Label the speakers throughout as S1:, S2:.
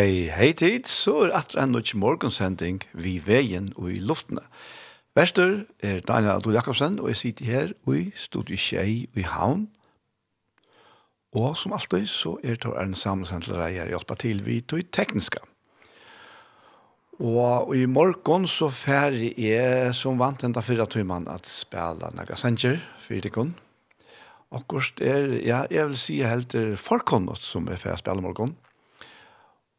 S1: Hei, hei tid, så er atre en nødt morgensending vi veien og i luftene. Bester er Daniel Adol Jakobsen, og jeg sitter her i Studio Kjei og i Havn. Og som alltid så er det en samlesendler jeg hjelper til vi til tekniske. Og i morgen så færre jeg som vant enda fyra timen at spela Naga Sanger, fyrdikon. Og kost er, ja, jeg vil si helt er forkommet som er færre spela morgen.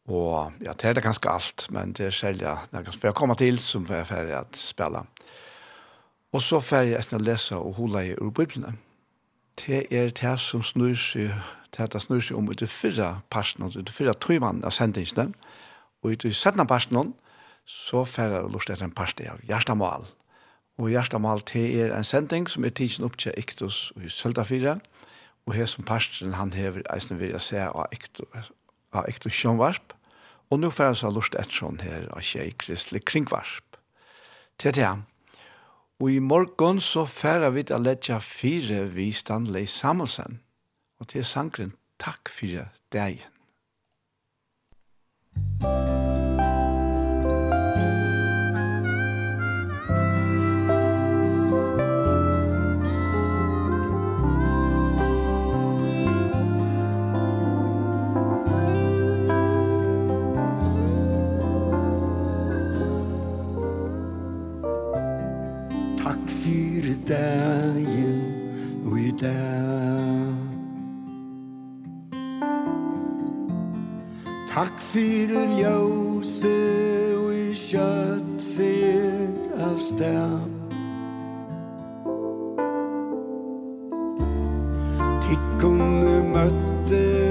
S1: Og ja, det er det ganske alt, men det er selv ja, når jeg kan komme til, som jeg er ferdig å spille. Og så ferdig etter å lese og holde i ur Bibelen. Det er det som snur seg, det er det snur seg om ut i fyrre parten, ut i fyrre tøymannen av sendingsene, og ut i settende parten, så ferdig å lort etter en parten av Gjerstamal. Og Gjerstamal, det er en sending som er tidsen opp til Iktus og i Sølda 4, og her som parten han hever eisen vil jeg se av Iktus, av ekte sjønvarp, og nå får jeg så lyst et sånn her av tjei kristelig kringvarp. Til det, og i morgen så får vi til å lette fire vi Stanley sammelsen, og til sangren Takk for deg. Takk for deg. dag. Takk fyrir ljøse og i kjøtt fyr av stær
S2: Tikkum du møtte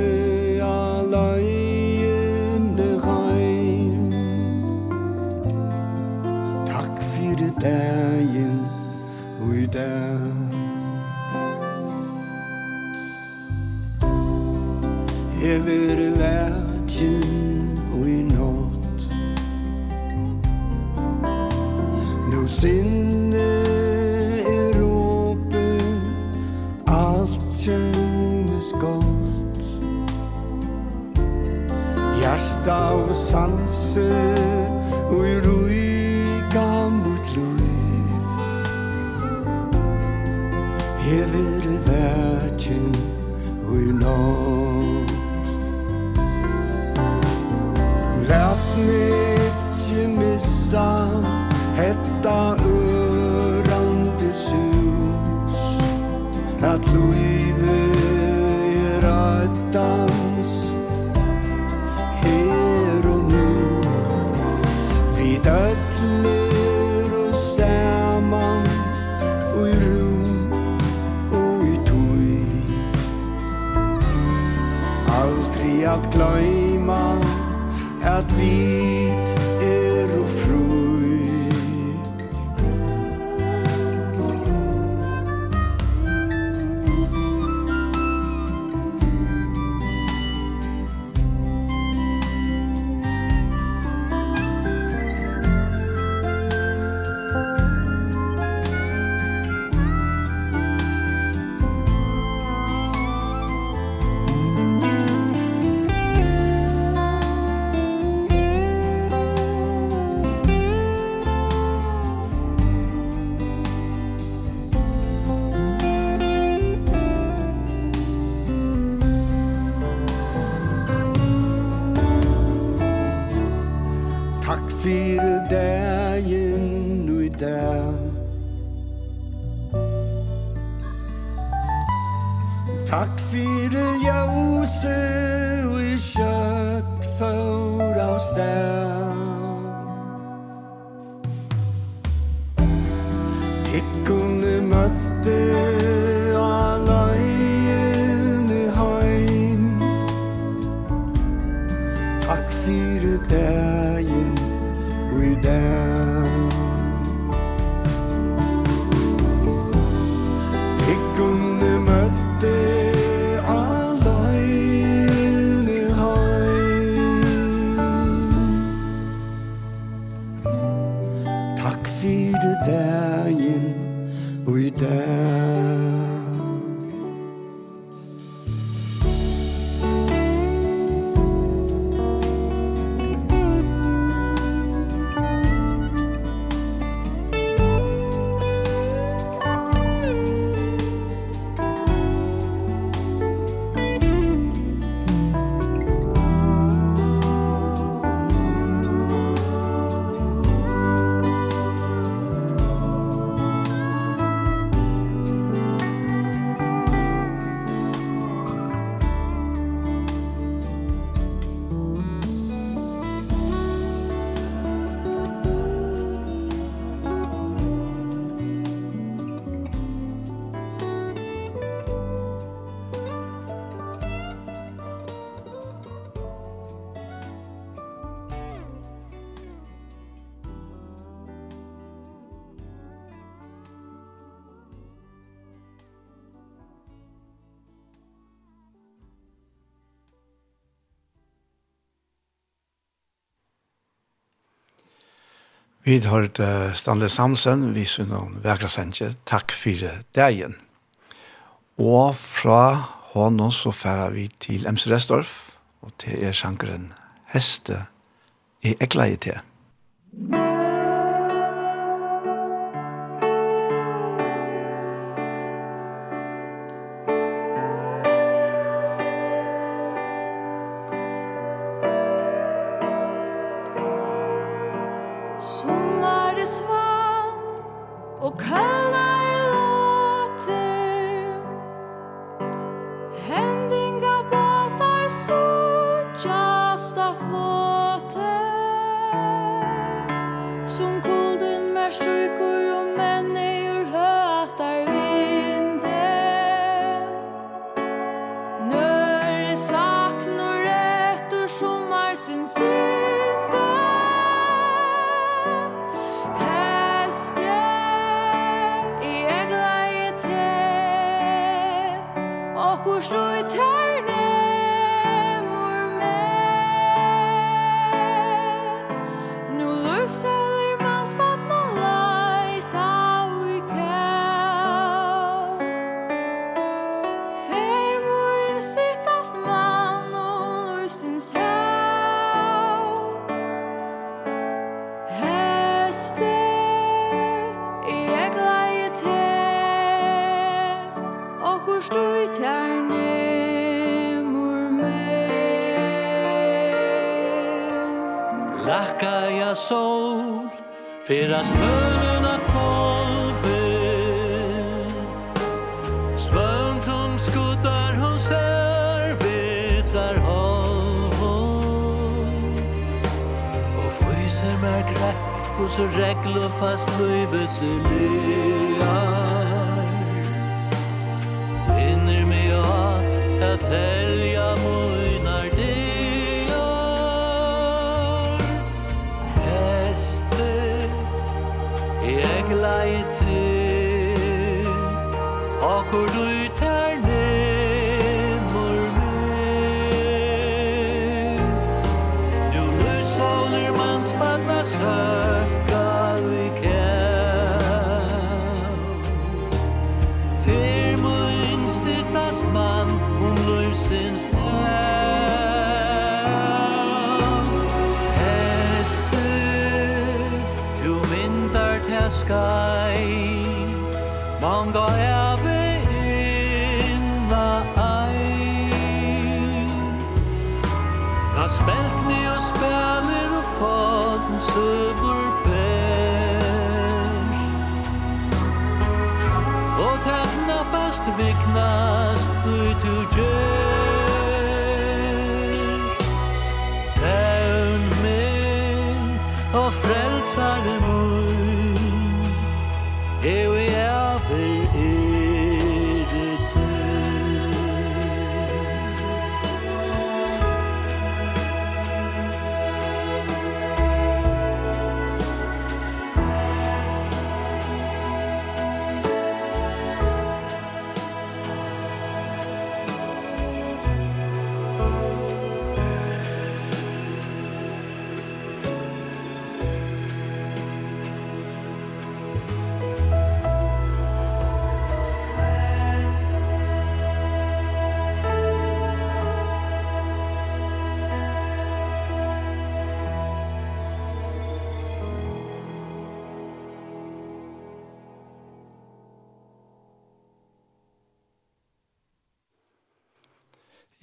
S3: Vi har hørt Stanley Samson, vi synes om Vekla Sentje, takk for dagen. Og fra hånden så færer vi til MC Restorf, og til er sjankeren Heste i Ekleie til.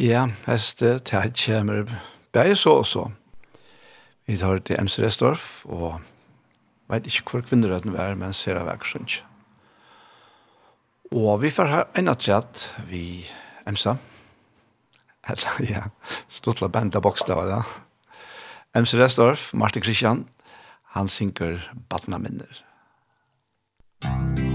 S4: Ja, heste,
S1: det her kommer bare så og så. Vi tar til MC Restorff, og vet ikke hvor kvinnerøden var, men ser av Akersunds. Og vi får her en atrat vi MC. Eller, ja, stortla benda bokstav, ja. MC Restorff, Martin Christian, han synker Batna Minner.
S3: Musik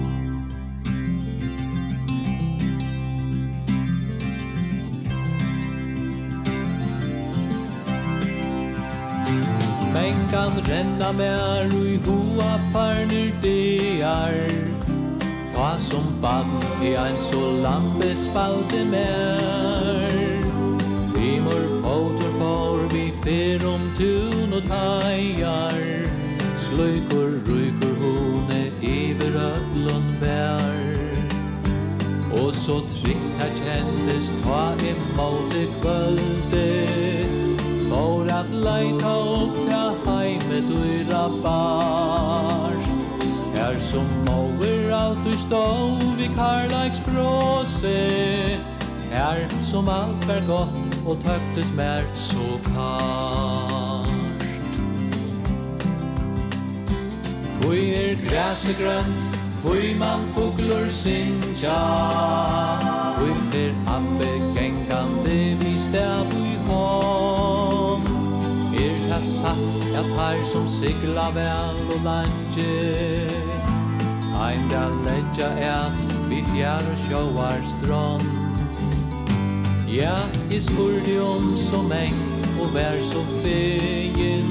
S3: kan renna mer ui hoa farnir dear Ta som band i ein så lampe spalte mer. Vimor fotor for vi fer om tun og taiar Sløykur ruikur hone iver ödlun bär Og så trygt her kjentes ta i måte kvölde For at leita opp med dyra bar Her som over alt du stå vi karlags bråse Her som alt var godt og tøktes mer så kart Hvor er græset grønt, hvor man fugler sinja Hvor er abbe gengande vi stav i hånd satt at her som sigla vel og landje Ein da leggja et vi fjær og sjåar strån Ja, i spurdi om så meng og vær så fegin.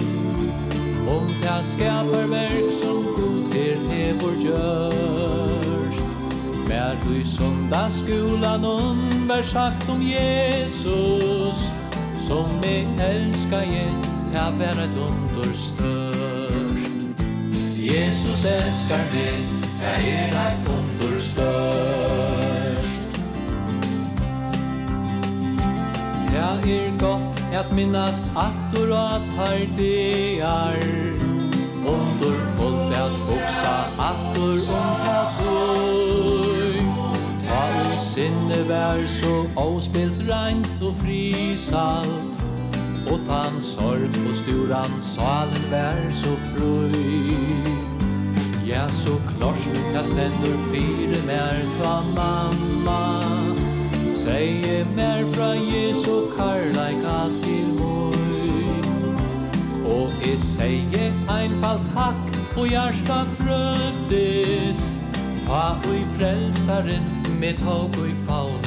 S3: Om ta skapar verk som god her hevor gjørst Mer du i sundagsskolan vær sagt om Jesus Som jeg elskar jeg ta vera under størst. Jesus elskar meg ta er et under størst. Ta er gott at minnast attur at har dear Under fullt at buksa attur om ta tøy Ta sinne vær så avspilt reint og frisalt Og tan sorg og sturan salen vær så frøy Ja, så klart jeg stendur fire mer ta mamma Seie mer fra Jesu karlaika til møy Og jeg seie einfalt takk og hjärsta frödist Ta ui frelsaren med tag ui faun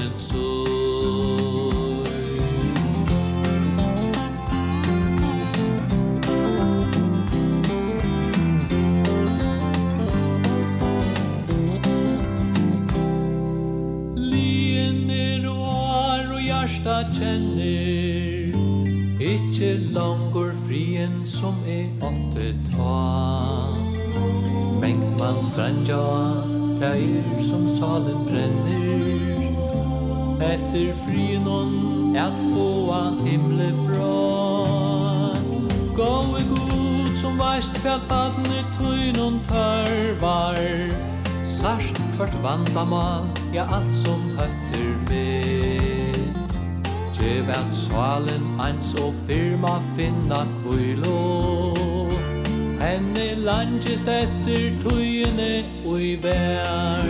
S3: jeg kjenner Ikke langer frien som er åtte ta. Mengt man strandja Teir som salen brenner Etter frien on Et få himle fra Gåe god som veist Fjall badne tøyn on tørvar Sarst hvert vandamal Ja alt som høtt vert svalen ein og firma finna kvilo Henne langest etter tøyene ui vær.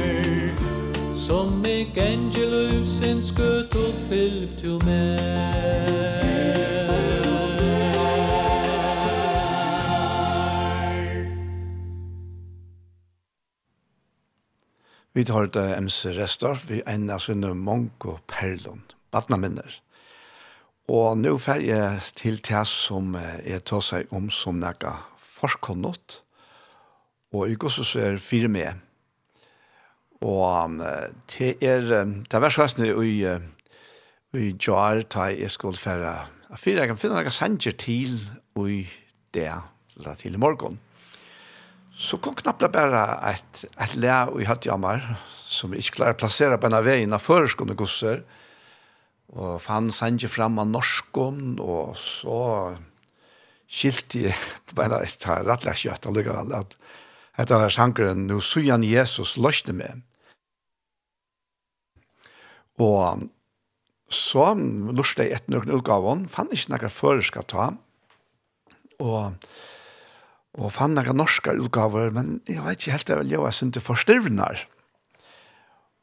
S3: Som meg engeløvsen skøt og fyllt til mer
S1: Vi tar det MC Restorf, vi ender sinne Monko perlon, badna minner. Og nå fer jeg til det som jeg tar seg om som nekka forskåndet. Og jeg går så er fire med. Og det er, det er vært sånn i, i jar da jeg skulle fære. Fire jeg kan finne noen sanger til i det, eller til i morgen. Så kom knappt bare et, et le i høttjammer, som jeg ikke klarer å plassere på en av veien av føreskående gosser. Og Og fann sendte fram av norskom, og så skilte jeg, bare jeg tar rettelig kjøtt allikevel, at dette var sangeren, nå søgjen Jesus løsne med. Og så lurte jeg etter noen utgaven, fann ikke noen før skal ta, og, og fann noen norske utgaver, men jeg vet ikke helt, jeg synes det forstyrvner.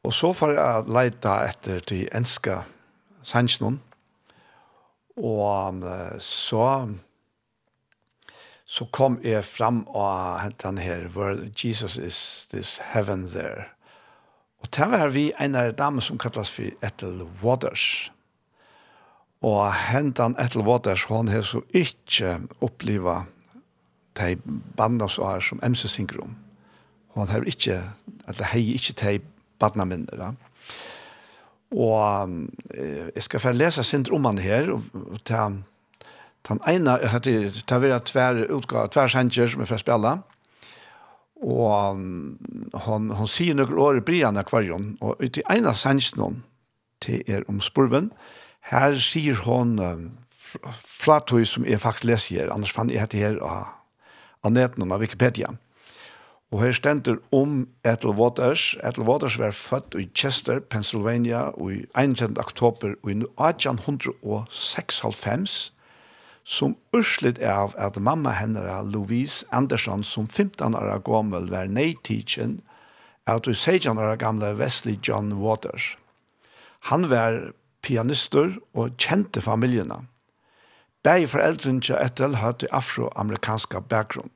S1: Og så får jeg leita etter til enska sannsjonen. Og så så kom jeg fram og hentet han her, where Jesus is this heaven there. Og til var vi en av dame som kallas for Ethel Waters. Og hentan Ethel Waters, hon har så ikke opplivet de bandene som er som MC synger om. Hon har ikke, eller har ikke de bandene minner. Ja. Og eh, jeg skal få lese sin om han her, og og ta den ene, det har vært tver utgave, tver sanger som er fra spille, og um, hon, hon sier noen år i Brian akvarion, og ut i ene sangen hon, til er om spurven, her sier hon um, flatøy som jeg faktisk leser her, annars fann jeg hette her av, av neten og av Wikipedia. Og her stender om Ethel Waters. Ethel Waters var født i Chester, Pennsylvania, i 21. oktober i 1896, som urslit av at mamma henne, Louise Andersson, som 15 år gammel var nei-teachen, at du 16 år gamle Wesley John Waters. Han var pianister og kjente familiene. Begge foreldrene til Ethel hadde afroamerikanska bakgrunn.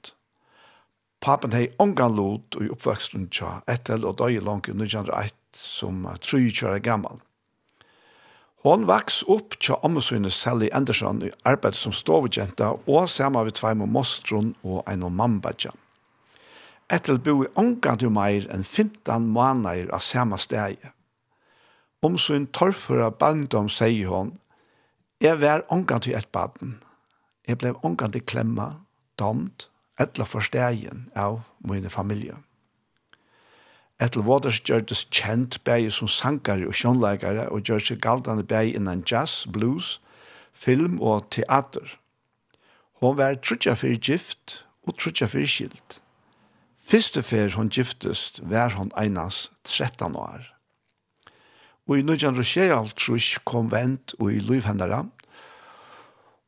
S1: Papen hei ongan lot i oppvøksten tja etter og døy langt i 1901 som 23 år gammal. Hon vaks opp tja ommesynet Sally Anderson i arbeid som stovgjenta og sama vi tveim og mostron og ein og mambadja. Etter bo i ongan jo meir enn 15 måneder av sama steg. Omsyn torfura bandom sier hon, jeg var ongan til et baden. Jeg blei ongan til klemma, domt, etla forstegen av mine familie. Etter Waters gjørtes kjent bæg som sankare og sjånleikare og gjør seg galdande bæg innan jazz, blues, film og teater. Hon var trutja fyrir gift og trutja fyrir skilt. Fyrste fyr hon giftest var hon einas 13 år. Og i 1926 kom vent og i løyvhendere,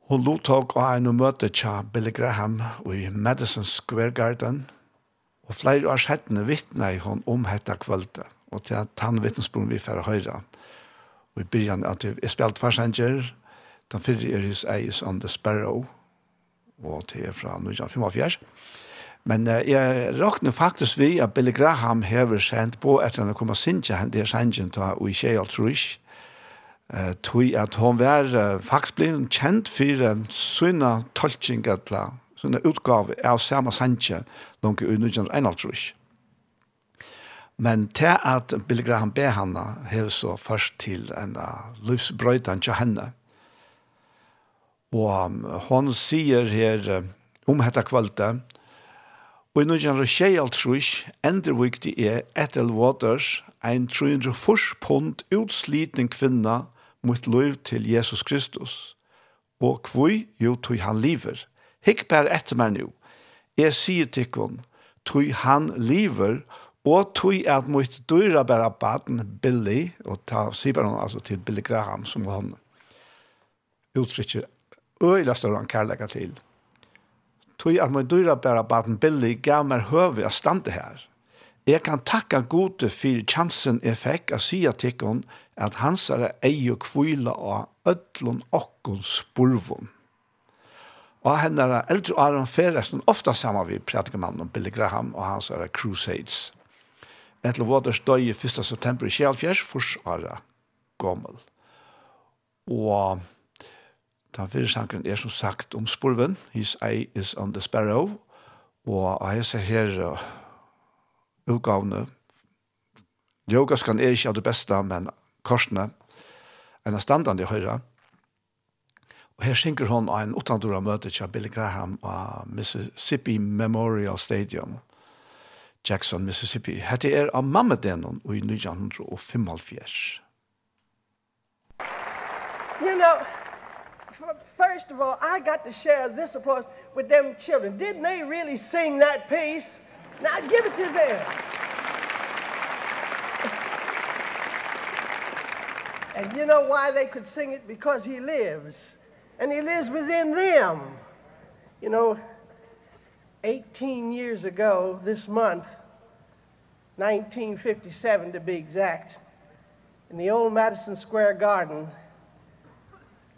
S1: Hun lovtog av en møte tja Billy Graham i Madison Square Garden, og flere års hettene vittne hun om hette kvølte, og til at han vittnesbron vi får høyre. Og i byrjan at jeg spilte farsanger, den fyrre er his eis on the Sparrow, og til er fra 1945. Men uh, jeg råkner faktisk vi at Billy Graham hever sendt på etter han kom og synge henne der sangen ta og i tjej og eh tui at hon var uh, faktisk blei kjent for sunna tolking atla, sunna utgave av Sama Sanche, langt i 1921. Men til at Billy Graham be henne, her så først til en uh, livsbrøytan til henne. Og um, hon sier her om um, hette kvalte, og i 1921 endreviktig er Ethel Waters, ein 340 pund utsliten kvinna, mot liv til Jesus Kristus. Og kvui, jo, tog han liver. Hikk bare etter meg nå. Jeg sier til henne, tog han liver, og tog at mot dyra bare baden Billy, og ta sier bare altså til Billy Graham, som han uttrykker øyla større han kærlega til. Tog at mot dyra bæra baden Billy gav meg høve av stande her. Jeg kan takka gode for chansen jeg fikk å si til henne, at hans er ei og kvila av ødlun okkun spurvun. Og henne er eldre og Aron Ferresten ofta saman vi prædikamannen om Billy Graham og hans er Crusades. Etter Waters døy 1. september i Kjellfjers, furs er Gommel. Og da fyrir sangren er som sagt om spurven, His eye is on the sparrow, og jeg ser her uh, utgavne Yoga er ikke av det beste, men korsene, en standande høyre. Og her synker hun av en utandura møte til Billy Graham av Mississippi Memorial Stadium, Jackson, Mississippi. Hette er av mammedenon i 1975.
S5: You know, first of all, I got to share this applause with them children. Didn't they really sing that piece? Now give it to them. And you know why they could sing it? Because he lives. And he lives within them. You know, 18 years ago this month, 1957 to be exact, in the old Madison Square Garden,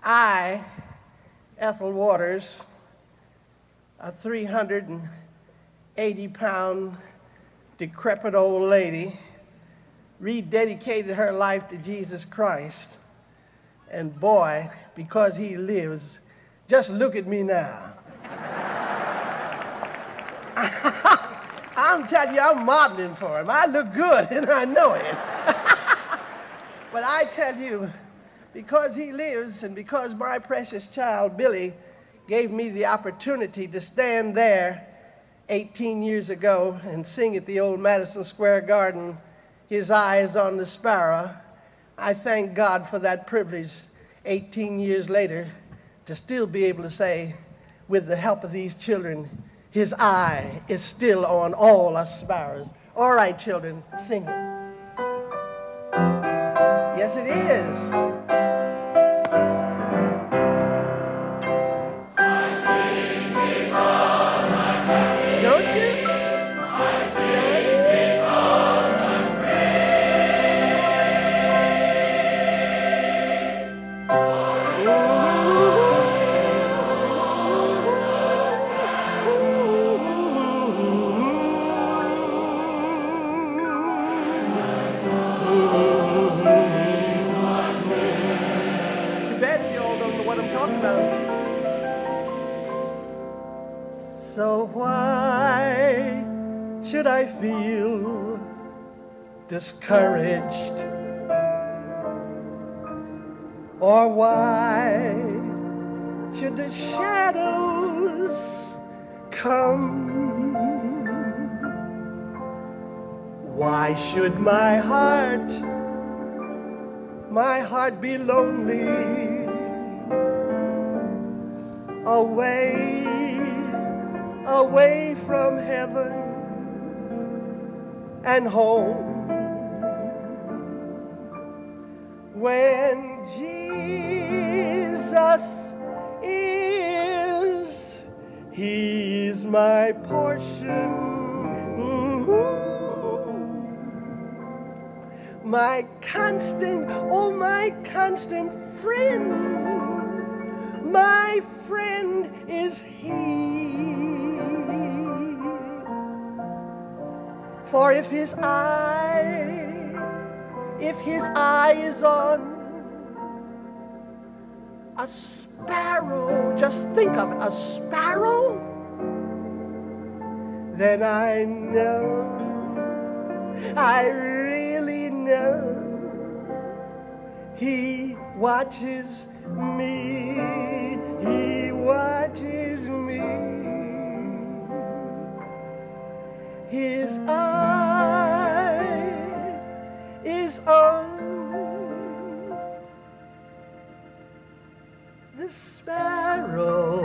S5: I, Ethel Waters, a 380 pound decrepit old lady, rededicated her life to Jesus Christ. And boy, because he lives, just look at me now. I'm telling you, I'm modeling for him. I look good and I know it. but I tell you, because he lives and because my precious child, Billy, gave me the opportunity to stand there 18 years ago and sing at the old Madison Square Garden his eyes on the sparrow. I thank God for that privilege 18 years later to still be able to say, with the help of these children, his eye is still on all us sparrows. All right, children, sing it. Yes, it is. should I feel discouraged or why should the shadows come? Why should my heart my heart be lonely away away from heaven? and home. When Jesus is he's my portion. Mm my constant oh my constant friend. My friend is he. for if his eye if his eye is on a sparrow just think of it a sparrow then i know i really know. He watches me he watches me. His eye is on the sparrow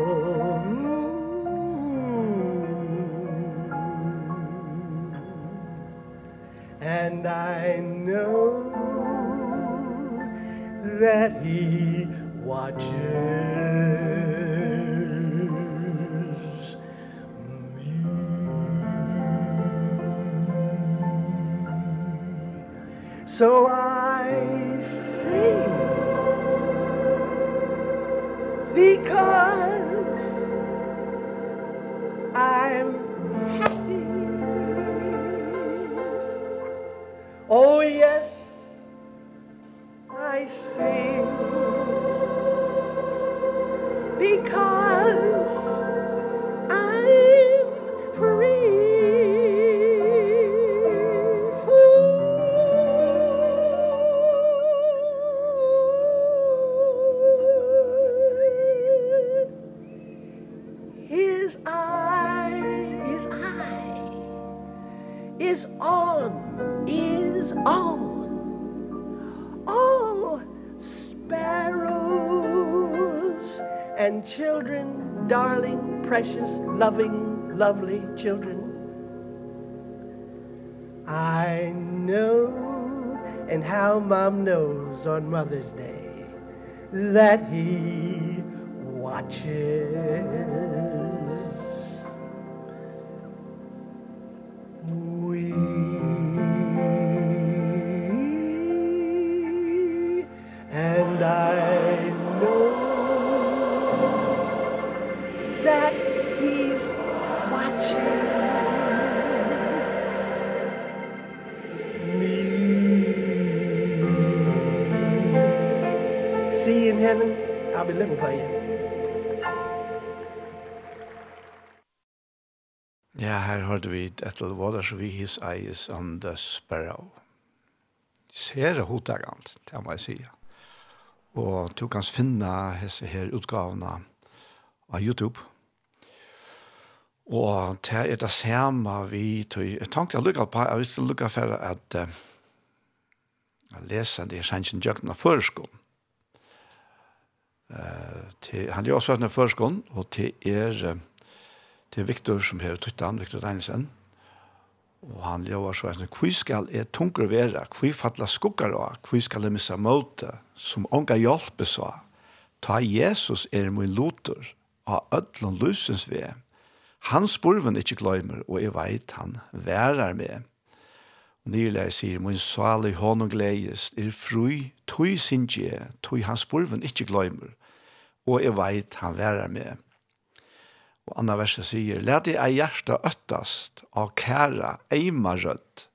S5: And I know that he watches. So I sing. Because loving, lovely children. I know, and how Mom knows on Mother's Day, that he watches.
S1: battle waters we his eyes on the sparrow. Ser hotagant, det må jeg si. Og du kan finne disse her utgavene av YouTube. Og det er det samme vi tog. Jeg tenkte jeg lukket på, jeg visste lukket for at uh, jeg leser det i Sanchen Jøkken av førskolen. Uh, til, han er også av førskolen, og til er, uh, Det er Viktor som har tuttet han, Viktor Deinesen. Mm Og han lovar så hvor skal jeg tungur vera, hvor fatla skuggar og hvor skal jeg missa måte, som onga hjelpe så, ta Jesus er min lotor, av ödlun lusens ve. Han spurven ikkje gløymer, og jeg veit han værar med. Og nyrleir sier, min salig hånd og gledes, er fru, tui sinje, tui han spurven ikkje gløymer, og jeg veit han værar med. Og andre verset sier, «Læt deg ei hjärsta öttast, av kæra eima rødt,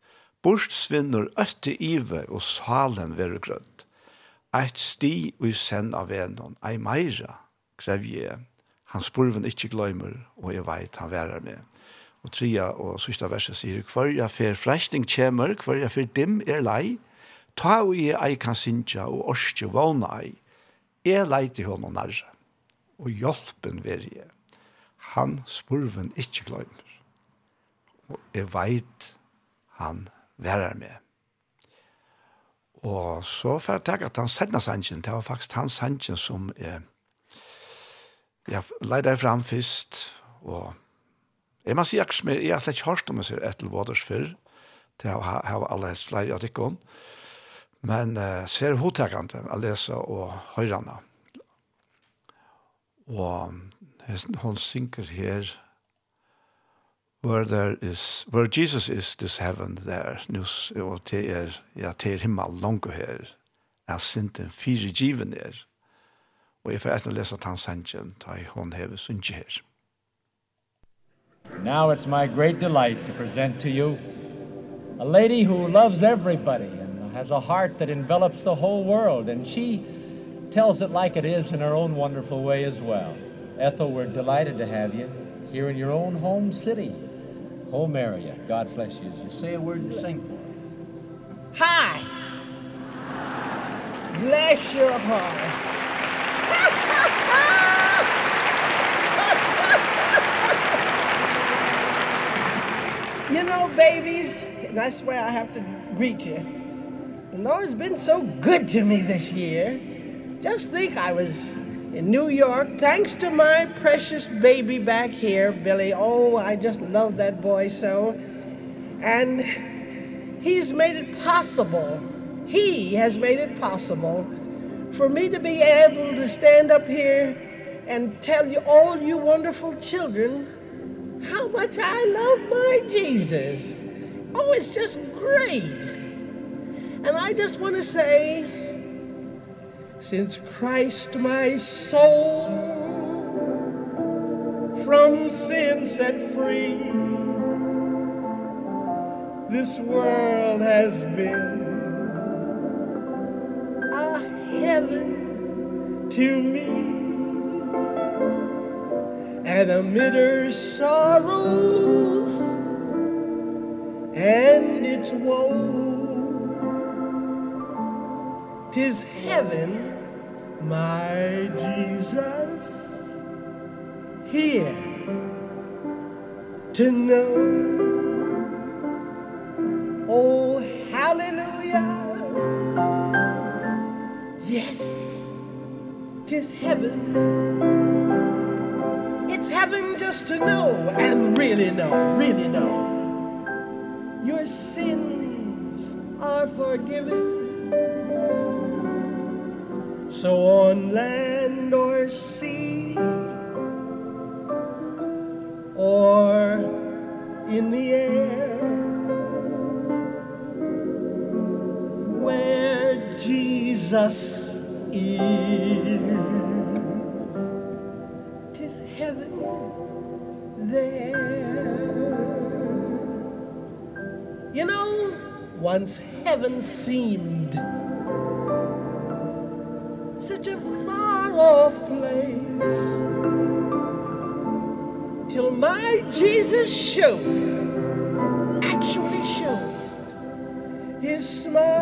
S1: bortsvinner øtte ive, og salen veru grødt. Eit sti og i send av venon, ei meira, krevje, han spurven ikkje gløymer, og jeg veit han værer med.» Og tria og sista verset sier, «Hver jeg fer freisting kjemer, hver jeg fer dim er lei, ta og jeg ei kan sinja, og orske vana ei, jeg leite hånden nærre, og hjelpen verje.» han spurven ikkje gløymer. Og jeg veit han værer med. Og så får jeg tenke at han sendte sannsyn. Det var faktisk hans sannsyn som jeg, jeg leide fram først. Og jeg må si at jeg har slett ikke hørt om jeg ser etter Våders før. Det har jeg alle slett av dikken. Men uh, ser hodtakene til å lese og hørene. Og hon synker her, where there is where Jesus is this heaven there. Nus og te er ja til himmel langt her. Er en fire given der og if får etter lese at han sangen ta i hånd heve her.
S6: Now it's my great delight to present to you a lady who loves everybody and has a heart that envelops the whole world and she tells it like it is in her own wonderful way as well. Ethel, we're delighted to have you here in your own home city, home area. God bless you. As you say a word and sing for
S5: Hi. Bless your heart. you know, babies, and that's why I have to greet you. The Lord's been so good to me this year. Just think I was in New York, thanks to my precious baby back here, Billy. Oh, I just love that boy so. And he's made it possible. He has made it possible for me to be able to stand up here and tell you all you wonderful children how much I love my Jesus. Oh, it's just great. And I just want to say since Christ my soul from sin set free this world has been a heaven to me and amid her sorrows and its woes tis heaven my Jesus here to know. Oh hallelujah. Yes tis heaven. It's heaven just to know and really know really know. Your sins are forgiven. So on land or sea or in the air where Jesus is tis heaven there. You know once heaven seemed such a far off place. Till my Jesus showed actually showed his smiling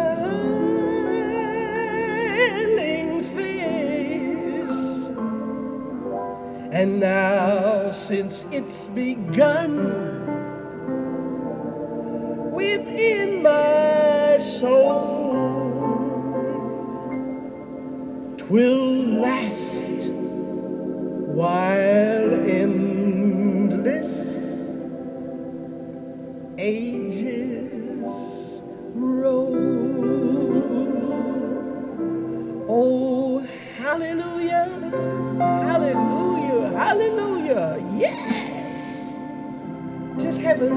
S5: face. And now since it's begun within my soul will last while endless ages roll. Oh hallelujah hallelujah hallelujah yes! Just heaven.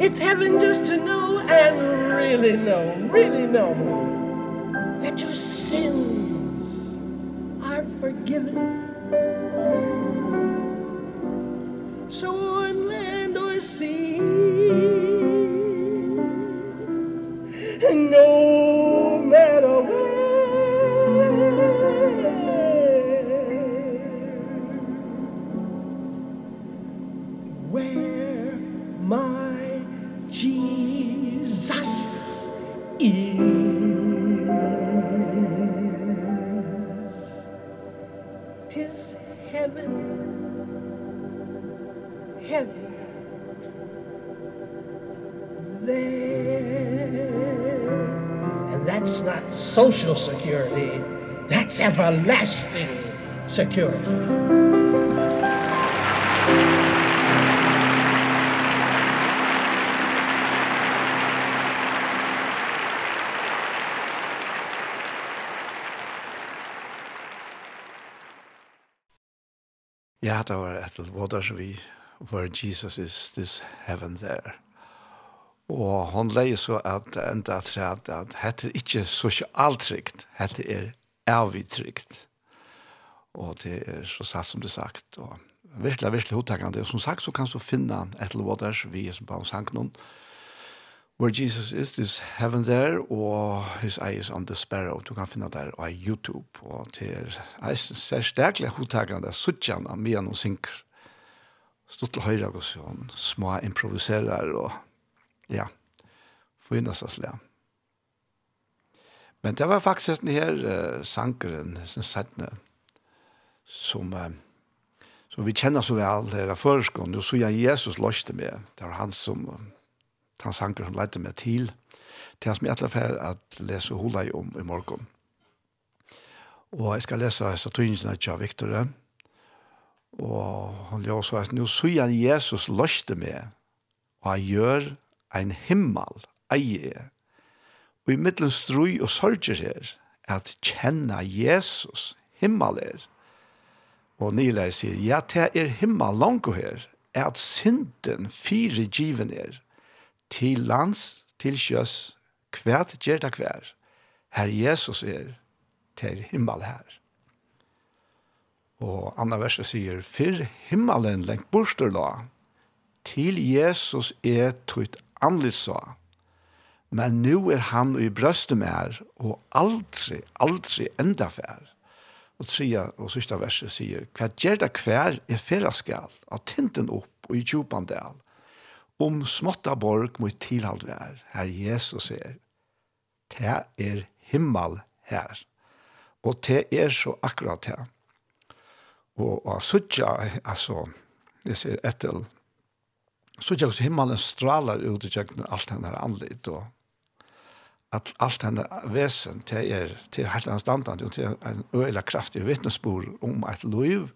S5: It's heaven just to know and really know really know that your sins are forgiven. So a lasting security.
S1: Ja, det var et eller som vi, where Jesus is this heaven there. Og hon leier så at enda at at hette er ikke sosialtrygt, hette er er vi trygt. Og det er så satt som det sagt, og virkelig, virkelig hodtakende. Og som sagt så kan du finne et eller annet der, vi er som bare sang noen, Where Jesus is, is heaven there, og his eyes on the sparrow. Du kan finna der på YouTube, og til eisen ser sterklig hodtakene der, suttjan av mye noen synker. Stått til høyre og sånn, små improviserer, og ja, for innast oss lær. Men det var faktisk den her uh, sankeren, som sattne, som, uh, som vi kjenner så vel, det er førskånd, og så jeg Jesus løste med. Det var han som, han sanker som leite meg til, til som jeg etter for at lese hula om i morgen. Og jeg skal lese Saturnsen av Victor, og han gjør så at nå så jeg Jesus løste med, og han gjør en himmel, eier i middelen strøy og sørger her, at kjenne Jesus himmel er. Og Nile sier, ja, det er himmel langt her, at synden fire given er, til lands, til sjøs, kvært gjør det kvær. Her Jesus er, til himmel her. Og andre verset sier, «Fyr himmelen lengt borster la, til Jesus er tøyt anlitt sa, Men nu er han i brøstet mer, og aldri, aldri enda fær. Og tredje og sørste verset sier, hva gjør det hver er færa skal, av tinten opp og i djupan del, om småtta borg mot tilhald vær, her Jesus er, te er himmel her, og te er så akkurat te. Og, og suttja, altså, jeg sier etter, så hos himmelen stralar ut i tjekkene alt henne er anlitt, og at alt henne vesen til er, til helt annet standard, og til en øyla kraftig vittnesbord om et liv,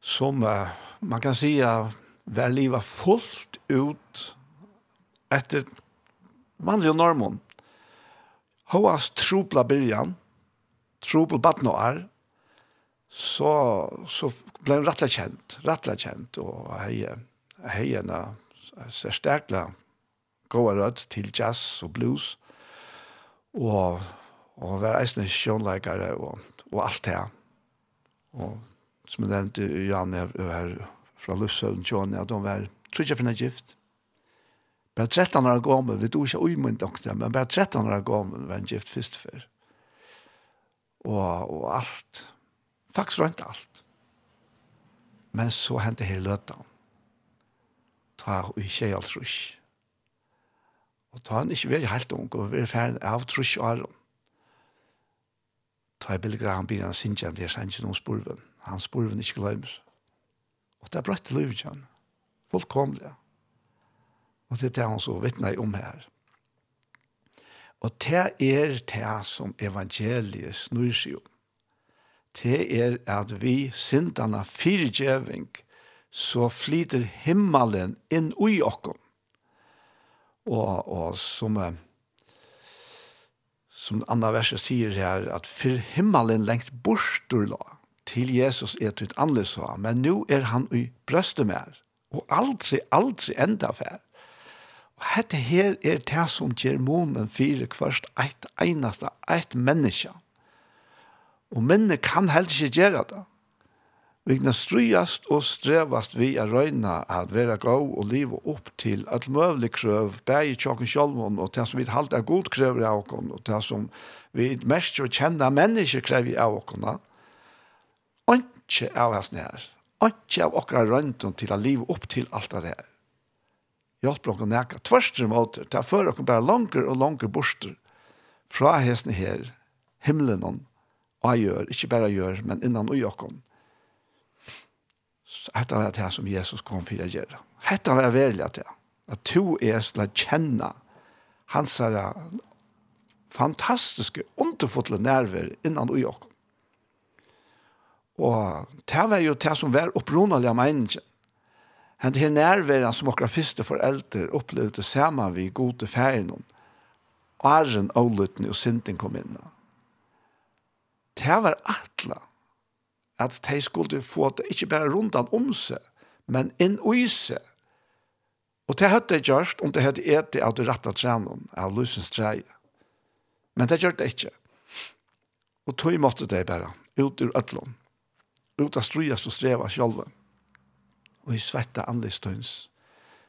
S1: som uh, man kan si at var livet fullt ut etter vanlige normen. Hoas tropla byrjan, tropla badnoar, så, så ble hun rettelig kjent, rettelig kjent, og hei, hei henne særsterkla goa rød til jazz og blues, og, og var eisne sjånleikare og, og alt det. Og som jeg nevnte, Janne her fra Lussøen, Johnny, at de var trodde for en gift. Bare 13 år gammel, vi tog ikke umynd doktor, men bare 13 år gammel var en gift først før. Og, og alt, faktisk rundt alt. Men så hendte her løtten Ta og ikke alt rusk Og ta han ikke veldig helt ung, og veri ferdig av trus og aron. Ta i bilgra han blir han sinja det er sannsyn noen spurven. Han spurven ikke glemmer. Og det er brøtt til livet han. Fullkomlig. Og det er det han så vittner om her. Og det er det som evangeliet snur seg om. Det er at vi syndene fyrtjøving, så flyter himmelen inn i okken og, og som, som andre verset sier her, at for himmelen lengt bort la, til Jesus er til andre så, men nå er han i brøstet mer, og aldri, aldri enda fer. Og dette her er det som gjør månen fire kvart et eneste, et menneske. Og mennene kan heller ikke gjøre det. Vi kan strøyast og strevast vi er røyna at vera gau og liva opp til at møvlig krøv bæg i tjokken sjolvån og til som vi halte er god krøv av okken og til som vi mest jo kjenne mennesker krøv av okken ikke av hans nær ikke av okker røyntun til at liva opp til alt av det her hjelp okken nekka tverster måter til at før okken bare langer og langer borster fra hesten her himmelen og jeg gjør, ikke bare gjør, men innan og okken Hetta var det som Jesus kom for å gjøre. Hetta var veldig at det. At to er til å kjenne hans fantastiske, underfotle nerver innan ui jokken. Og det var jo det som var opprunnelige meningen. Men her nerverene som okra første foreldre opplevde sammen vi gode ferien. Og æren, ålutene og synden kom inn. Det var atlet at de skulle få det ikke bare rundt om seg, men inn i seg. Og det hadde jeg gjort om det hadde et av det rette trenen, av lysens treie. Men det gjør det ikke. Og tog måtte det bare, ut ur ødlån. Ut av strøyest og streva selv. Og i svette anlistøyns,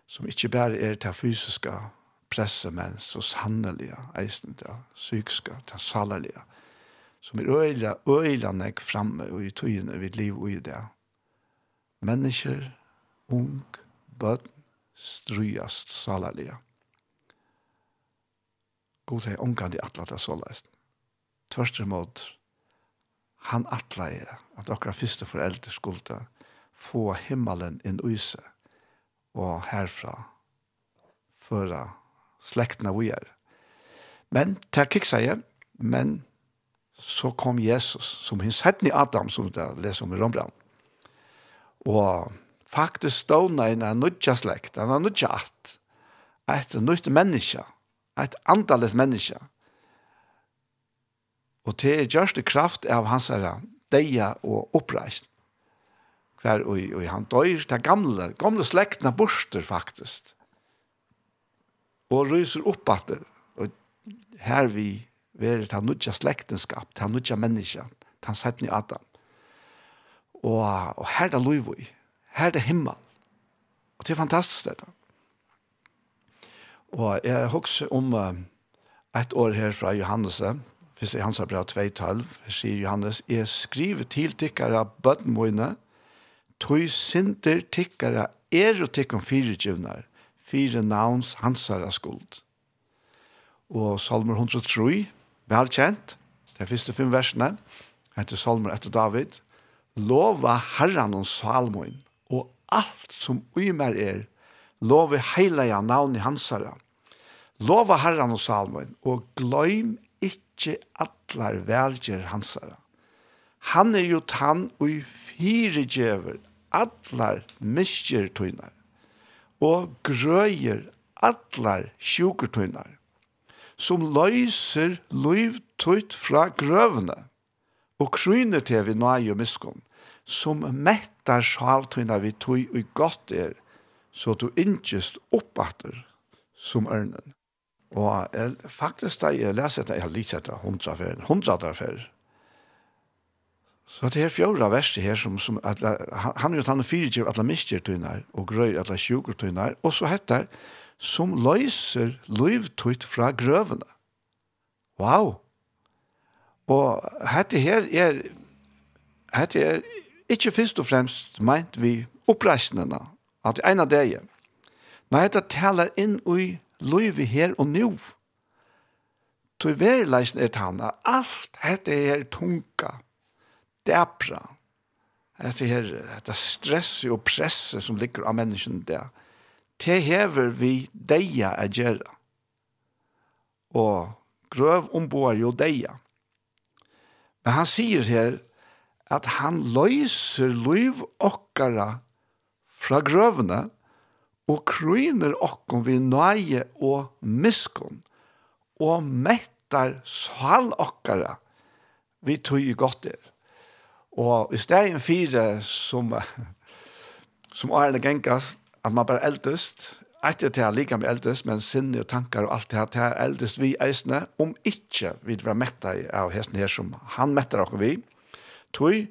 S1: som ikke bare er det fysiske presse, men så sannelige, eisen til psykiske, til salerlige som er øyla, øyla nek framme og i tøyene vid liv og i det. Mennesker, ung, bøtten, strøyast salalia. God hei ungan de atla er såleist. Tvørst imot, han atla er at okra fyrste foreldre skulda få himmelen inn uise og herfra føra slektene vi er. Men, til kiksa igjen, men så kom Jesus, som hins i Adam, som det leser om i Rombrand. Og faktisk stående i en nødja slekt, en nødja at, et nødt menneske, et andalet menneske. Og til er gjørste kraft av hans herre, deia og oppreist. Hver og, og han døyr, til gamle, gamle slektene borster faktisk. Og ryser opp at det, og her vi være til nødja slektenskap, til nødja menneska, til sætten i Adam. Og, og her er det lov i, her er det himmel. Og det er fantastisk det da. Og jeg husker om uh, et år her fra Johannes, hvis jeg hans har brev 2.12, sier Johannes, jeg skriver til tikkere bøttenmøyne, tog synder tikkere er og tikkum fire tjuvnar, fire navns hansara skuld. Og salmer 103, velkjent, de første fem versene, etter Salmer etter David, lova herran og Salmoen, og alt som uimer er, lova heilige navn i hansara. Lova herran og Salmoen, og gløym ikkje atlar velger hansara. Han er jo tann og fire djever, atlar miskjer tøynar, og grøyer atlar sjukertøynar som løyser løyv tøyt fra grøvene, og kryner til vi nøy og miskunn, som mettar sjaltøyna vi tøy og godt er, så du innkjøst oppatter som ørnen. Og jeg, faktisk da jeg leser dette, jeg har lyst etter hundra fer, hundra der fer. Så det er fjorda verset her, som, som at, han han er jo tannet fyrtjøv, at han mister tøyner, og grøy, at han sjuker tøyner, og så heter det, som løyser løyvtøyt fra grøvene. Wow! Og dette her er, dette er ikke først og fremst meint vi oppreisnene, at en av det er. Nei, dette taler inn i løyve her og nå. Til verileisen er tanna, alt dette er tunga, dæpra, dette her dette stresset og presset som ligger av menneskene der, te hever vi deia a gjera. Og grøv omboar jo deia. Men han sier her at han løyser løyv okkara fra grøvene og kryner okkom vi nøye og miskon og mettar sal okkara vi tog i godt er. Og i stegen fire som, som Arne Genkas, at man bare eldest, etter til han liker med eldest, men sinne og tankar og alt det her, til han eldest vi eisne, om ikke vi vil være mettet av hesten her som han metta dere vi, tog,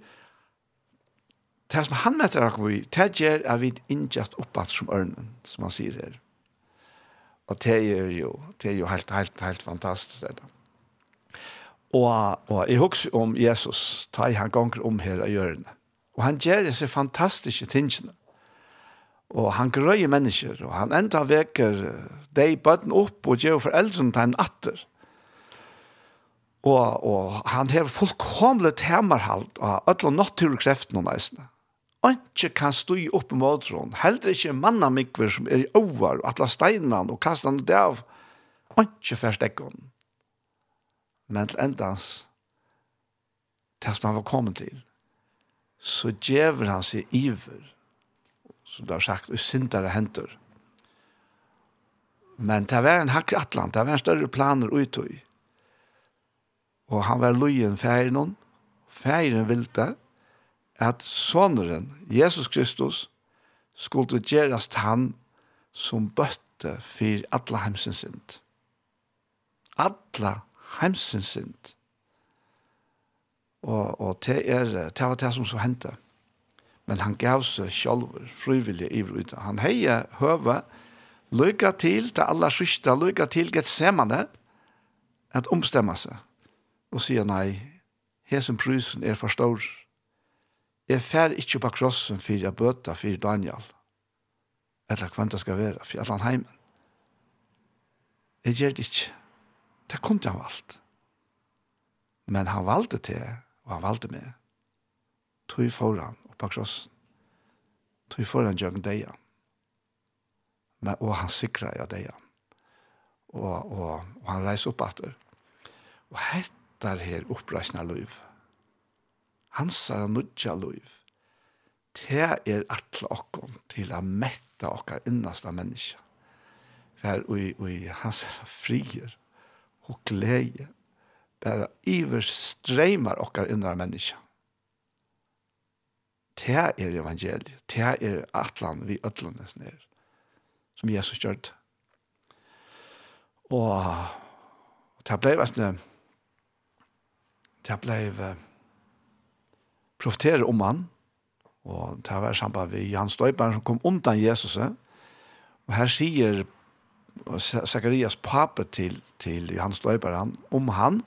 S1: det som han metta dere vi, det gjør at vi innkjast oppbatt som ørnen, som han sier her. Og det er jo, det er jo helt, helt, helt fantastisk det da. Og, og jeg husker om Jesus, da han ganger om her av hjørnet. Og han gjør disse fantastiske tingene Og han grøyer mennesker, og han enda veker de bøtten opp og gjør foreldrene til en atter. Og, og han har fullkomlig temerhalt av alle naturkreftene nesten. Anke kan stå i oppe mådron, heller ikke mannamikver som er i over, og atle steinene og kastene av. Anke først ekon. Men til endans, til som han var kommet til, så djever han seg iver som det har sagt, og syndere henter. Men det var en hakker atlant, det var en større planer uttøy. Og han var løyen færen hon, færen vilte, at soneren, Jesus Kristus, skulle gjerast han som bøtte for alle hemsens synd. Alle hemsens synd. Og, og det, er, det var det som så hentet men han gav seg sjálfur frivillig i ut. Han heier høve, lykka til, til alla sista, lykka til Getsemane, at omstemme seg, og sier nei, hesen prysen er for stor. Jeg fer ikke på krossen for jeg bøter for Daniel, eller hva det skal være, for allan heimen. Jeg gjør det ikke. Det kom til han valgt. Men han valgte til, og han valgte med. Tog foran, på krossen. Tog for han jøgn deg. Men, og han sikrer jeg deg. Og, og, og han reiser opp etter. Og hettar her oppreisende liv. Hans er nødja liv. Det er atle okkom til å mette okkar innast av menneska. For i, han sa frier og glede bare iver streimar okkar innast av menneska Det er evangeliet. Det er atlan vi ødlandes ned. Som Jesus gjør det. Og det ble vettne det ble profetere om han og det var sammen med Jan Støyberg som kom undan Jesus og her sier Zacharias pape til, til Jan Støyberg om han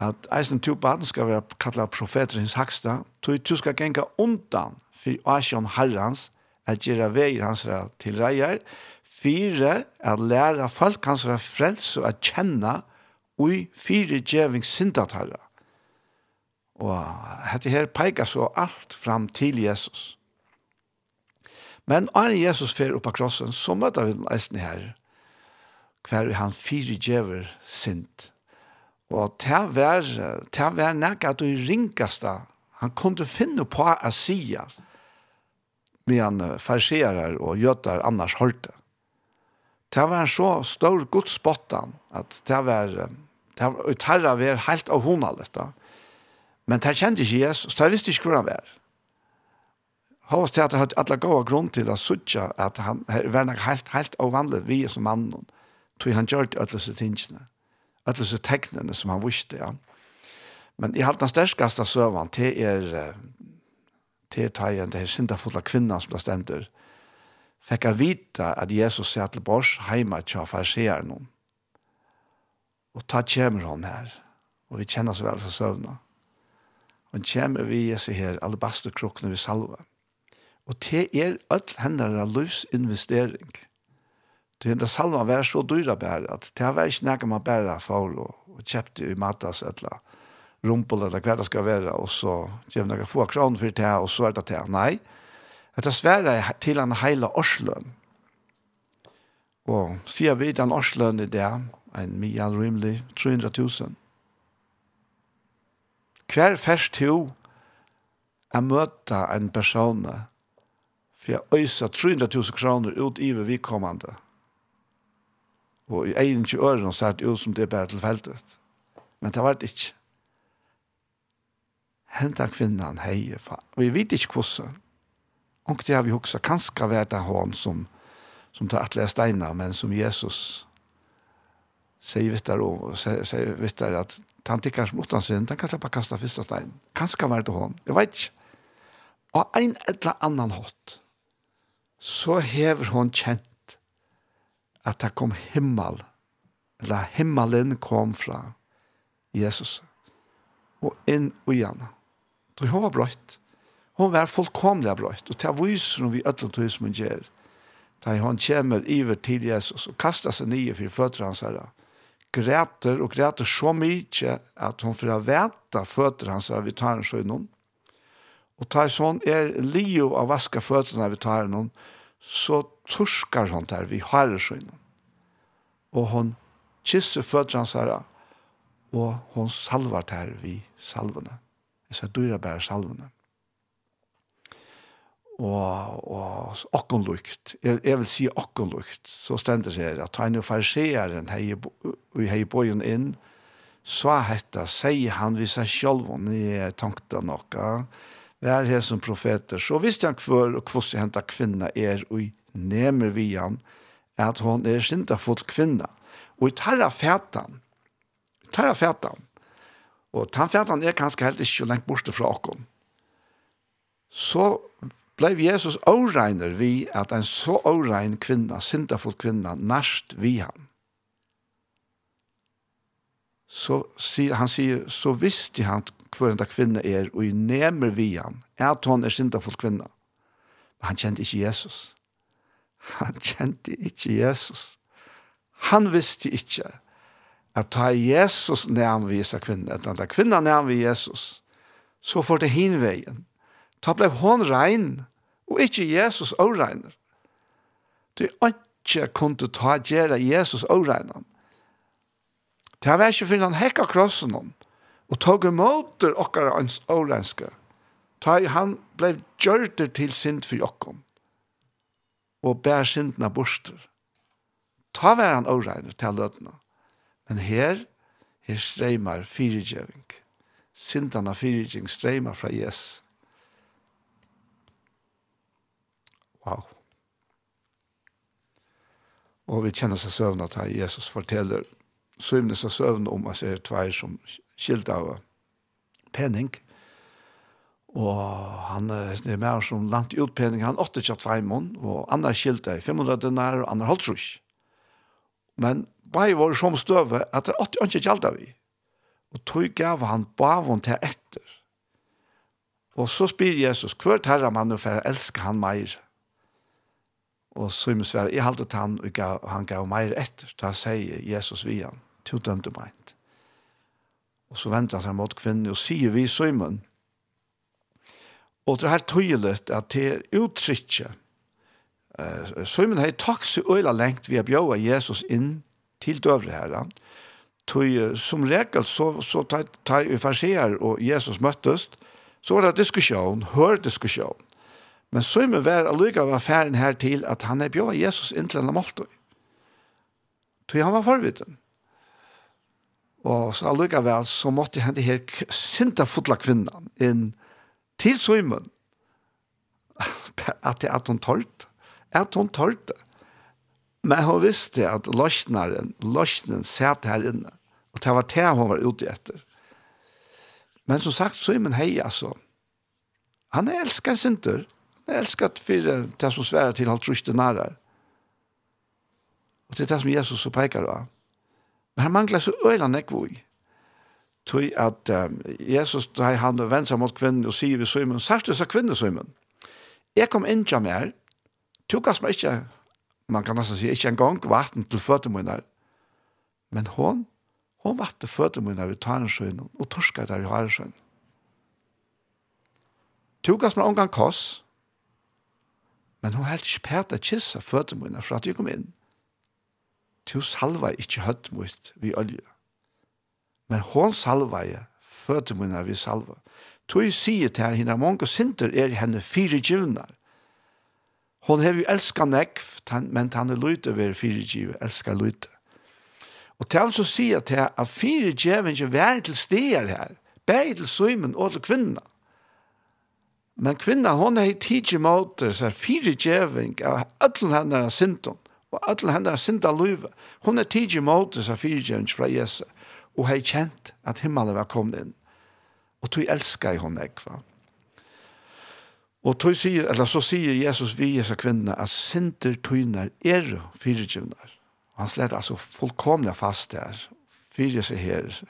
S1: at eisen to baden skal være kallet profeter hins haksta, tog du skal genga undan for asjon herrans, at gjøre veier hans til reier, fire, at lære folk hans frels og at kjenne, ui fire djeving syndat herre. Og dette her peker så alt fram til Jesus. Men når Jesus fer opp av krossen, så møter vi den eisen her, hver han fire djever synd Og det var, det var nek at du ringast Han kunne finne på å si med medan farserer og gjøter annars holdt det. Det var en så stor godspottan at det var, det var utarra var helt av hona litt da, Men det kjente ikke Jesus, så det visste ikke hvor han var. Hos til at det hadde alle gode grunn til å sutja at han var helt, helt av vanlig vi som mannen, tog han gjør det alle sine tingene alle disse som han visste, ja. Men i halte den sterskaste søvann til er til tagen, det er sindafulla kvinna som det stender, fikk jeg vite at Jesus sier til bors heima å farseer noen. Og ta kjemer hon her, og vi kjenner så vel som søvna. Og kjemer vi Jesu her, alabasterkrukkene vi salva. Og til er all hendene løs investering. Det hända salva var så dyra bär at det var ikke nægge man bära för och kjøpte i matas eller rumpel eller hva det skal være, og så ger några få kroner for det og så er det det. Nei, Det er svære til en heile Oslo. Og sier vi den Oslo i det, en mye rimelig 300 000. Hver fers to er møte en person for å øse 300 000 kroner ut i vedkommende Og i egen til øren så er det jo som det er bare tilfeldet. Men det var det ikke. Hentan kvinnan heier fa. Og vi vet ikke hvordan. Og det har vi også kanskje vært av hon som, som tar atle steiner, men som Jesus sier vittar om, og sier vittar at han tikkar som utan sin, han kan slippe kasta fyrsta stein. Kanskje vært av hon, Jeg vet ikke. Og en eller annan hatt, så hever hon kjent at det kom himmel, eller himmelen kom fra Jesus, og inn og igjen. Så hun var brøtt. Hun var fullkomlig brøtt, og det viser hun vi ødler til som hun gjør. Da hun kommer iver til Jesus og kastar seg nye for føtter hans herre, græter og græter så mye at hun får vete føtter hans herre vi tar en sjønnen, og tar sånn er lio av vaska føtterne vi tar noen, så torskar hon der vi har skjønnen. Og hon kysser føtter hans herre, og hon salvar der vi salvene. Jeg sier, du er bare salvene. Og, og okkonlukt, jeg, jeg vil si okkonlukt, så stender det at han og farseeren hei, hei bojen inn, så hetta, sier han vi seg i og nye tankta nokka, vær her som profeter, så visste han hver, og hvordan henta kvinna er, og i nemer vi han at hon er sindafull kvinna. Og i tarra fætan, tarra fætan, og tarra fætan er kanskje helt ikke lengt borte fra okken, så blei Jesus åregner vi at en så åregn kvinna, sindafull kvinna, nærst vi han. Så han sier, så visste han hver enda kvinna er, og i nemer vi han, at hon er sindafull kvinna. Men han kjente ikke Jesus. Han kjente ikke Jesus. Han visste ikke at ta Jesus nærm vi seg kvinne, at han ta kvinna nærm vi Jesus, så får det hinveien. Ta blev hon rein, og ikke Jesus åregner. Det er ikke kunne ta gjøre Jesus åregner. Det var ikke for han hekka krossen hon, og tog imot okkar hans åregnske. Ta han ble gjørt til synd for okkom og bær syndene borster. Ta vær han åregne til løtene. Men her, her streimar fyrirgjøving. Syndene fyrirgjøving streimar fra Jesus. Wow. Og vi kjenner seg søvn at Jesus forteller søvnes av søvn om at det er tvær som skilt av penning. Og han er med oss som lant utpenning, han åtte kjatt feimon, og andre skilte 500 dinar, og andre holdt trus. Men bare var som støve at det åtte ikke kjalte vi. Og tog gav han bavon til etter. Og så spyr Jesus, hver terra man er for å elske han meir. Og så i det jeg halte han, og han gav meir etter. Da sier Jesus vi han, to dømte meint. Og så venter han seg mot kvinnen og sier vi Simon, Og det er helt tydelig at det er uttrykket. Uh, har takk så øyla lengt vi har bjøret Jesus inn til døvre herre. Tøy, som regel så, så tar ta, farsier og Jesus møttes, så var det diskusjon, hør diskusjon. Men Søymen var allukka av affæren her til at han er bjøret Jesus inn til en måltøy. Tøy han var forvitten. Og så allukka var så måtte han det her sinta fotla kvinnan inn til Simon at, at hun tørt. At hun tørte. Men hun visste at løsneren, løsnen satt her inne. Og det var det hun var ute etter. Men som sagt, Simon hei, altså. Han er elsket sinter. Han er elsket for det som sværer til alt ruste nærer. Og det er det som Jesus så peker av. Men han mangler så øyne nekvåg tog at um, Jesus, da han vendt seg mot kvinnen og sier vi søymen, det sa kvinnen søymen. Jeg kom inn til meg, tog oss meg ikke, man kan nesten si, ikke en gang vatten til føttene. Men hon, hon vatten føttene mine ved Tarensjøen, og torska der i Harensjøen. Tog oss meg omgang koss, men hon helt ikke pært å kissa føttene for at jeg kom inn. Tog salva ikke høtt mot vi olje Men hon salva jeg, fødte munna vi salva. Tui sier til henne, hinna mange sinter er henne fire givnar. Hon hev jo elska nekv, men han er løyte ved fire giv, elska løyte. Og til han så sier til her, at fire givingen vær til steder her, bæg til søymen og til kvinna. Men kvinna, hon er i tidsi måte, så er fire giving av alle henne sinton, og alle henne sinta løyve. Hon er tidsi måte, så er fire giving fra Jesus og hei kjent at himmelen var kommet inn. Og tog elska i hon ekva. Og tog sier, eller så sier Jesus vi disse kvinnene at sinter tøyner er fyrirgjivnar. Og han slett altså fullkomlig fast der, fyrir seg her,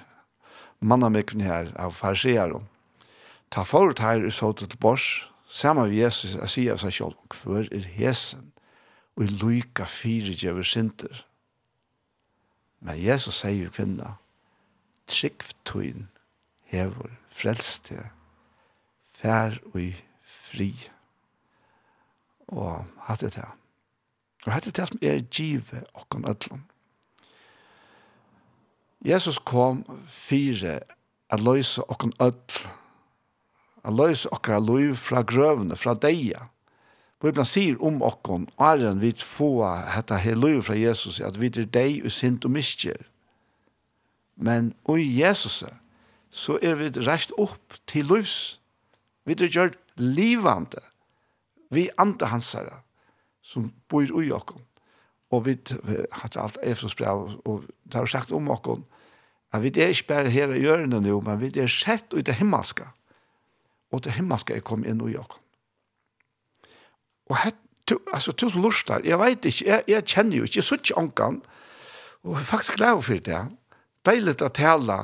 S1: mannamikven her av farsier. Ta forut her i såtet til bors, saman vi Jesus jeg sier seg selv, hver er hesen, og i lyka fyrirgjivur sinter. Men Jesus sier kvinna, trygg tøyn hever frelste fær og fri og hatt det her og hatt det her som er give okkom ødlom. Jesus kom fire at løysa okkom ødl. at løysa okkara løy fra grøvene, fra deia Bibelen sier om okkon, enn vi få hetta her løy fra Jesus, at vi er deg og sint og miskjer Men og i Jesus så er vi rest opp til livs. Vi er gjort livande. Vi ante hans hansere som bor i okken. Og vi har alt Efsos brev, og det har sagt om okken, at vi er ikke bare her i hjørnet nå, men vi er sett ut det himmelske. Og det himmelske er kommet inn i okken. Og hett, to, altså, to som lort der, jeg vet ikke, jeg, jeg kjenner jo ikke, jeg sitter ikke ångan, og jeg er faktisk glad for det, ja deilig å tale,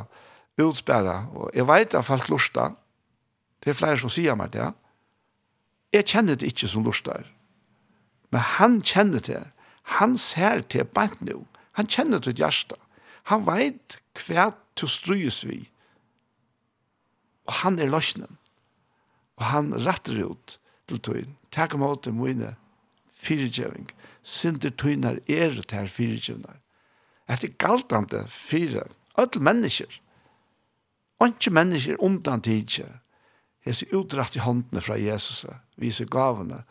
S1: utspære, og jeg vet at folk lurer det er flere som sier meg det, jeg kjenner det ikke som lurer, men han kjenner det, han ser det bare nå, han kjenner det hjerte, han vet hva du strøs vi, og han er løsnen, og han retter ut til tøyen, takk om åter mine, fyrirgjøving, Sinter tøyner er til fyrirgjøvner, at det galtande fire, alle mennesker, ikke mennesker undan tidsi, hese utdratt i håndene fra Jesus, vise gavene,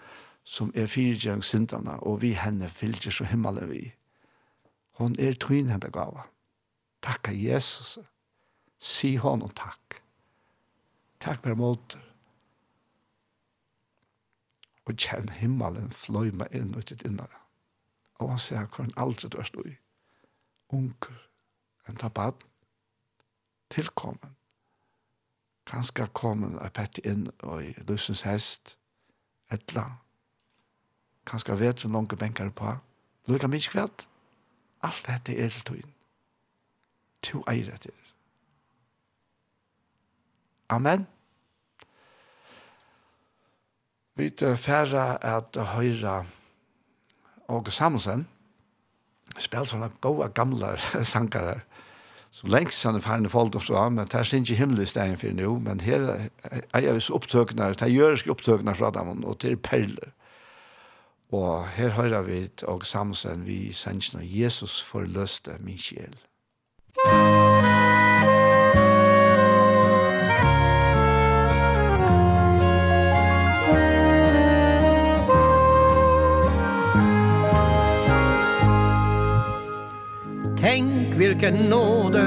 S1: som er fyrirgjeng syndene. og vi henne fylgjer så himmelen vi. Hon er tøyn henne gava. av Jesus. Si honom takk. Takk mer måter. Og kjenn himmelen fløyma inn ut i dinnara. Og han sier hvordan aldri du er stå i unger, en tabat, tilkommen. Ganske kommen er pett inn i lusens hest, etla. Ganske vet som noen benker på. Lukka mye kveld. Alt dette er til tøyen. To eier etter. Amen. Vi færre at høyre Åge Samuelsen. Amen spela sånne gode gamle sankere som lengst han er ferdig folk og fra, men det er ikke himmelig stein for nå, men her er jeg visse opptøkene, det er jøreske opptøkene fra dem, og til perler. Og her hører vi og samsen vi sender Jesus forløste min sjel.
S7: Musikk vilken nåde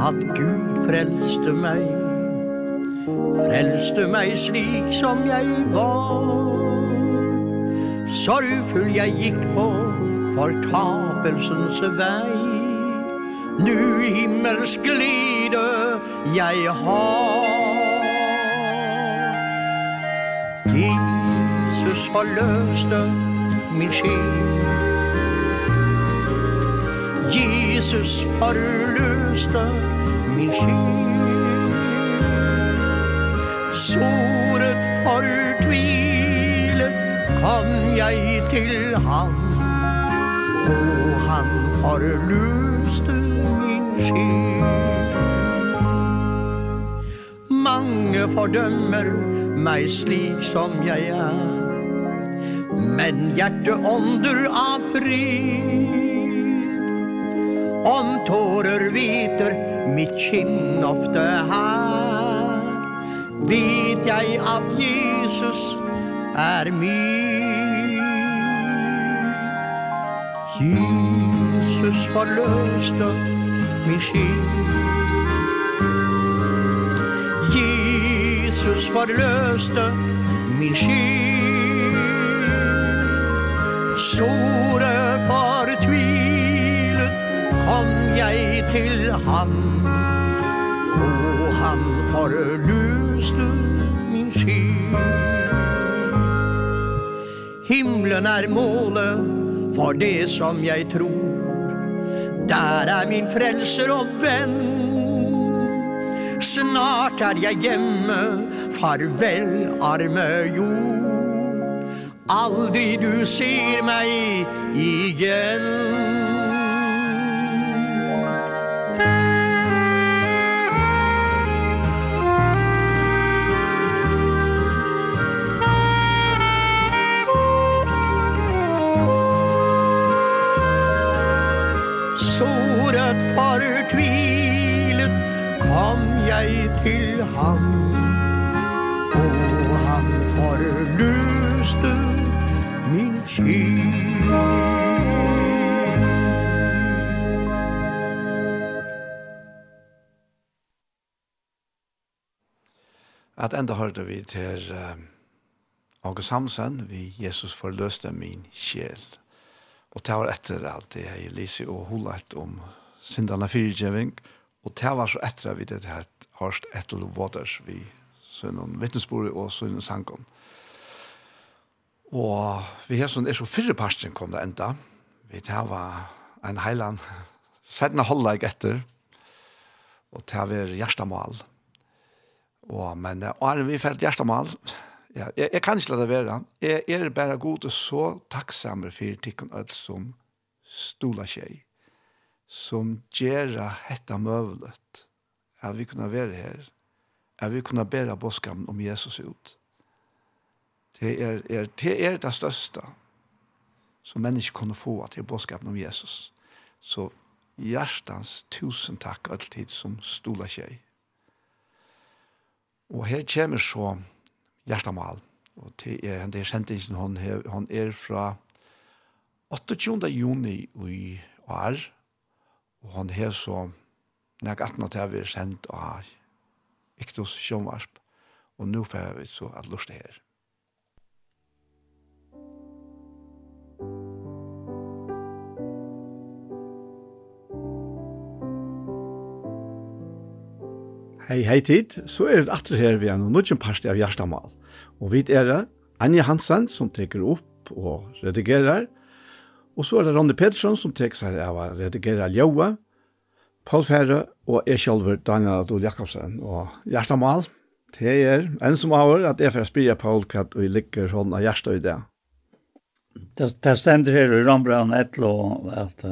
S7: att Gud frälste mig Frälste mig slik som jag var. Sorgfull jag gick på fortapelsens väg Nu himmelsk glide jag har. Jesus förlöste min själ Jesus forløste min skyld Soret fortvile kom jeg til ham Og han forløste min skyld Mange fordømmer meg slik som jeg er Men hjerte ånder av fri Om tårer viter mitt kinn ofte her Vet jeg at Jesus er min. Jesus forløste min skinn. Jesus forløste min skinn. Store fortvil kom jeg til ham. Og han forløste min sky Himlen er målet for det som jeg tror. Der er min frelser og venn. Snart er jeg hjemme, farvel arme jord. Aldri du ser meg igjen. han. Og han forluste min kjær
S1: At enda hørte vi til uh, Åge Samsen, vi Jesus forløste min sjel. Og det var etter at jeg, Lise og Holat om sindene fyrtjeving, og Og det var så etter at vi det her hørst etter Waters vi sønnen vittnesbordet og sønnen sangen. Og vi har sånn, er så fyrre parten kom det enda. Vi det var en heiland, sættene holdet jeg etter, og det var hjertemål. Og, men er vi ferdig hjertemål, ja, jeg, jeg kan ikke la det være. Jeg jeg er bare god og så takksammer for tikkene alt som stola tjej som gjør dette møvlet, at vi kunne være her, at vi kunne bære boskapen om Jesus ut. Det er er det, er det største som mennesker kunne få til boskapen om Jesus. Så hjertens tusen takk alltid som stola seg. Og her kommer så hjertemål. Og det er, det er sendingen hon, hun er fra 28. juni i år, Og han her så, når 18 atna til vi er sendt av Iktus Sjønvarsp, og nå får vi så at lust her. Hei, hei tid, så er det atter her vi er noen nødgjent parst av Gjerstamal. Og vi er Anja Hansen som teker opp og redigerer, Og så er det Ronny Pettersson som tekst seg av å redigere Ljøa, Paul Ferre og jeg selv, Daniel Adol Jakobsen og Gjerta Mal. Det er en som har at jeg får spille Paul hva vi ligger sånn av Gjerta i det.
S8: Det, det stender her i Rambrand Etlo at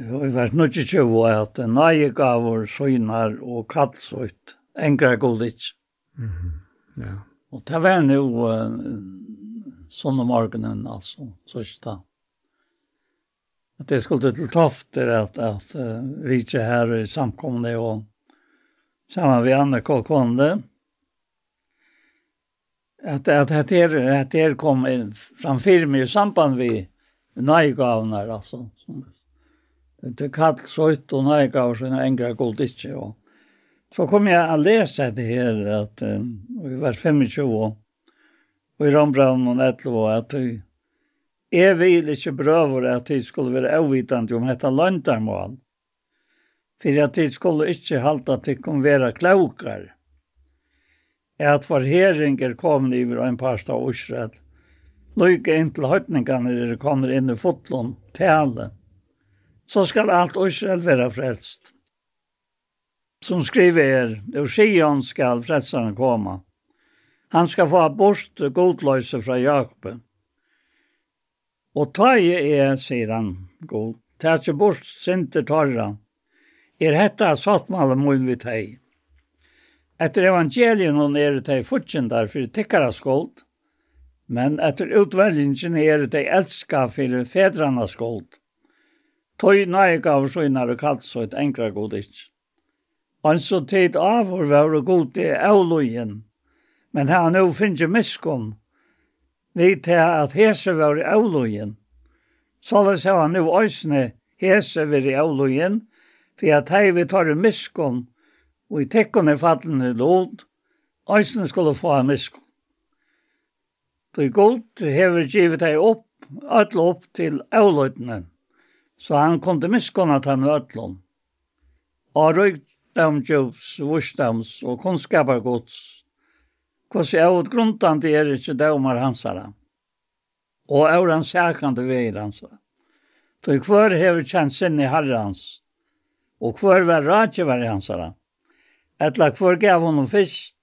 S8: vi var nødt til å at nøye gaver, søgner og kallsøyt, engra god
S1: ikke. Mm -hmm. ja.
S8: Og det var nå sånn om morgenen, altså, sørsta. At det skulle til Tofter, at, at uh, vi ikke her i samkomne, og sammen med andre Kåkonde, at, at, at, her, at her kom framfyr meg i samband vi nøygavner, altså. Som, det er kallt ut og nøygavner, så jeg engrer god ikke, og Så kom jeg å lese det her, at um, vi var 25 år, og i Rambraun og Etlo og at du er vil ikke brøver at de skulle være avvitende om dette landarmål, for at de skulle ikke halte at de kunne være klokere. At forheringer kom over en par av Osred, lykke inn til høytningene de kommer inn i fotlån, tale, så skal alt Osred være frelst. Som skriver er, og Sion skal frelsene komme, Han skal få bort godløse fra Jakob. Og ta i er, sier han, god, ta ikke bort sinter torra. Er hetta sattmale mun vi teg. Etter evangelien hun er det teg fortjendar for tikkara skuld, men etter utvelgingen er det teg elska for fedrana skuld. Tøy nøyga av søgnar og kalt så et enkla god ikk. Anså tid avhår var god i avløyen, Men han nu finnes miskunn vi til at hese var i avlojen. Således har han nå òsne hese var i avlojen, for at hei vi tar i miskunn, og i tekkun i fallen lod, òsne skulle få av miskunn. Du god hever givet hei opp, öll opp til avlojtene, så han kom til miskunn at han öllom. Og røykdamdjøvs, vursdams og kunnskapargods, Hva sier jeg ut grunden til er ikke dømer hansara. Og er han sækande veier hansara. Så hver hever kjent sinne herre hans. Og hver var rådgiver hansara. Etla hver gav honom fyrst.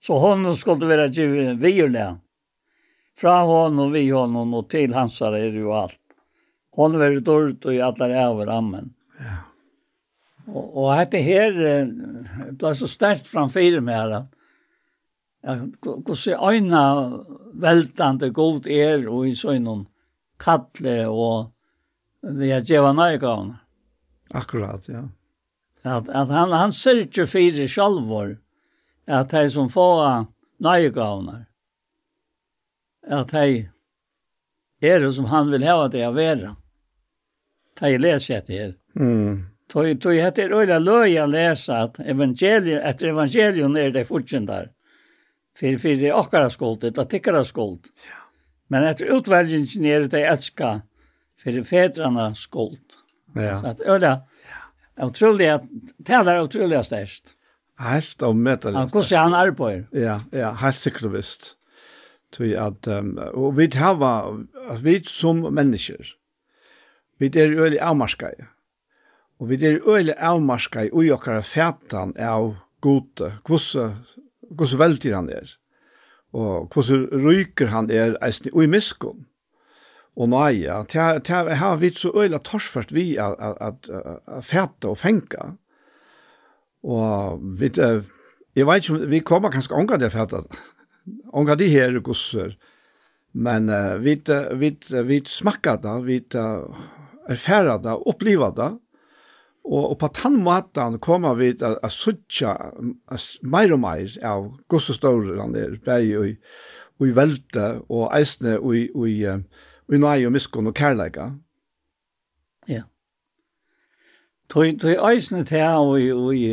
S8: Så honom skulle være givet viola. Fra honom, vi honom og til hansara er jo alt. Hon var dårlig og i alla ræver, amen. Ja. Og, og dette her, det så sterkt framfyrir med her, at hvordan ena veltande god er og i så någon kattle og vi har djeva nøygavne.
S1: Akkurat, ja.
S8: At, at han, han sørger fire sjalvor at de som får nøygavne at de er det som han vil ha det å være. De leser etter her.
S1: Mm.
S8: Tog, tog etter øyla løy å lese at evangeliet, etter evangelion er det fortsatt der för för det akkurat skuld det att tickara skuld. Ja. Men efter utväljningen är det älska för fäderna skuld. Ja. Så att öla ja. otroligt talar otroligt starkt.
S1: Helt om metal.
S8: Han kus han arbetar.
S1: Ja, ja, helt säkert visst. Tui at, um, og vi hava, vi som mennesker, vi er øyelig avmarskai, og vi er øyelig avmarskai ui okkara fætan av gode, kvosse hvordan veldig han er, og hvordan ryker han er eisen i miskon. Og nøya, til jeg har vidt så øyla torsført vi at fæta og fenga. Og vi, jeg vet ikke vi kommer kanskje ånga det fæta, ånga de her gosser, men uh, vi, vi, vi smakka det, vi erfæra det, oppliva det, Og, og på den måten kommer vi til å suttje mer og mer av gossestålene er, bare i, i velte og eisne og i, i, i nøye og miskunn og kærleika.
S8: Ja. Tøy, tøy eisne til og i, og i,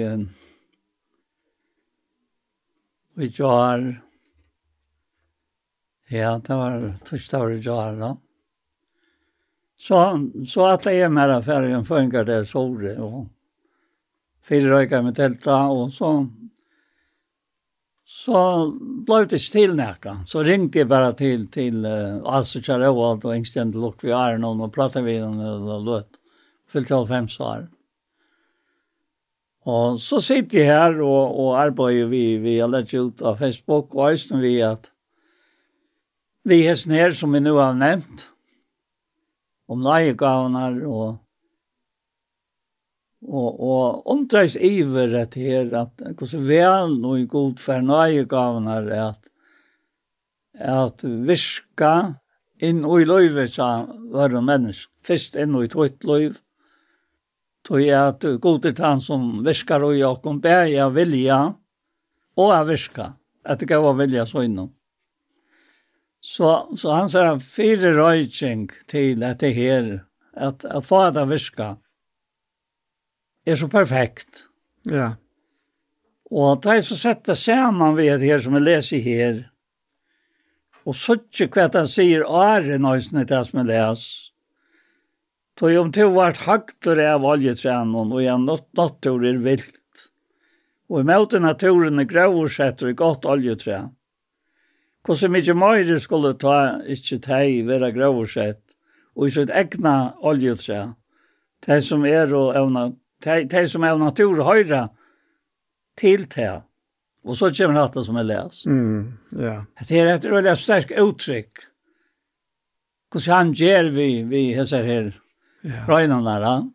S8: og i jar, ja, det var tørste år i jar, da. Så, så att jag är med affären funkar det sore, og Och fyrrökar med tälta och så så blev det till näka. Så ringde jag bara till till uh, Asse Charoald och Engsten lok vi är någon och pratade vi om det låt. Fyllt av fem år. Och så sitter jag här och, och arbetar vi, vi har lett ut av Facebook och östen vi att vi är snär som vi nu har nämnt om leiegavnar og og og omtræs iver at her at kussu vel og i god fernøye gavnar at at viska inn og i løyve sa var mennesk Først inn og i tøyt løyv tøy at god er han som viskar og jakom bæja vilja og er viska at det gav vilja så innom Så, så han sier han fire røyking til at det her, at, at få det virka, er så perfekt.
S1: Ja.
S8: Og det er så sett det sammen ved det her som jeg leser her, og så ikke hva han sier åre nøysene til det som jeg leser. Då om til vart haktor av oljetrænen, och jeg nått natur är vilt. Och i möten naturen är grovursetter i godt oljetrænen hur så mycket mer skulle ta ikke teg være grøversett, och i sitt egna oljetre, det som är og ävna det som är natur høyre, till det. och så kommer det som är läs
S1: Mm, ja.
S8: Det er et veldig sterk uttrykk. Hvordan han ger vi, vi hälsar här
S1: ja.
S8: røynene der,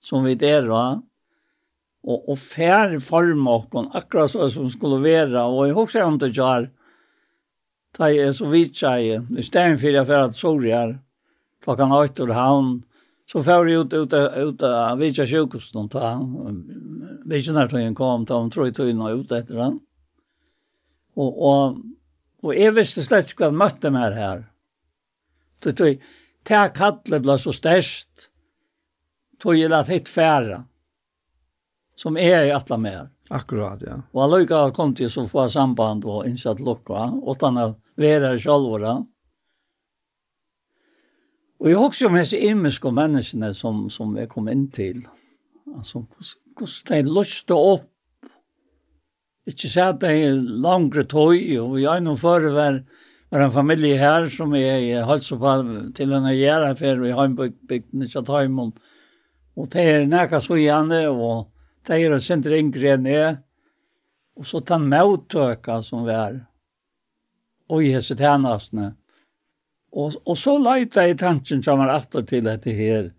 S8: som vi der var, og, og form former, akkurat så som skulle være, og jeg husker om det gjør, Da jeg er så vidt seg, i stedet for jeg fikk sorg her, klokken 8 og havn, så fikk jeg ut, ut, ut av vidt seg sjukhusene, da vidt kom, ta hun tror jeg tog inn og ut etter den. Og, og, og jeg visste slett ikke hva jeg møtte meg her. Så tog, ta kallet ble så størst, tog jeg lett hitt færre, som er i alle mer.
S1: Akkurat, ja.
S8: Og alløyga kom til så få samband og innsatt lukka, utan den være sjálvåra. Og jeg husker om disse imenske menneskene som, som jeg kom inn til. Altså, hvordan de løste opp. Ikke se at de er langre tøy, og jeg nå før var, var en familie her som jeg holdt så på til en gjerne for i Heimbygden, ikke at Heimund. Og de er nækka så gjerne, og de er sindre yngre enn jeg. Og så den møttøka som vi er og i hese tjenestene. Og, og så leite jeg tanken som er etter til dette her,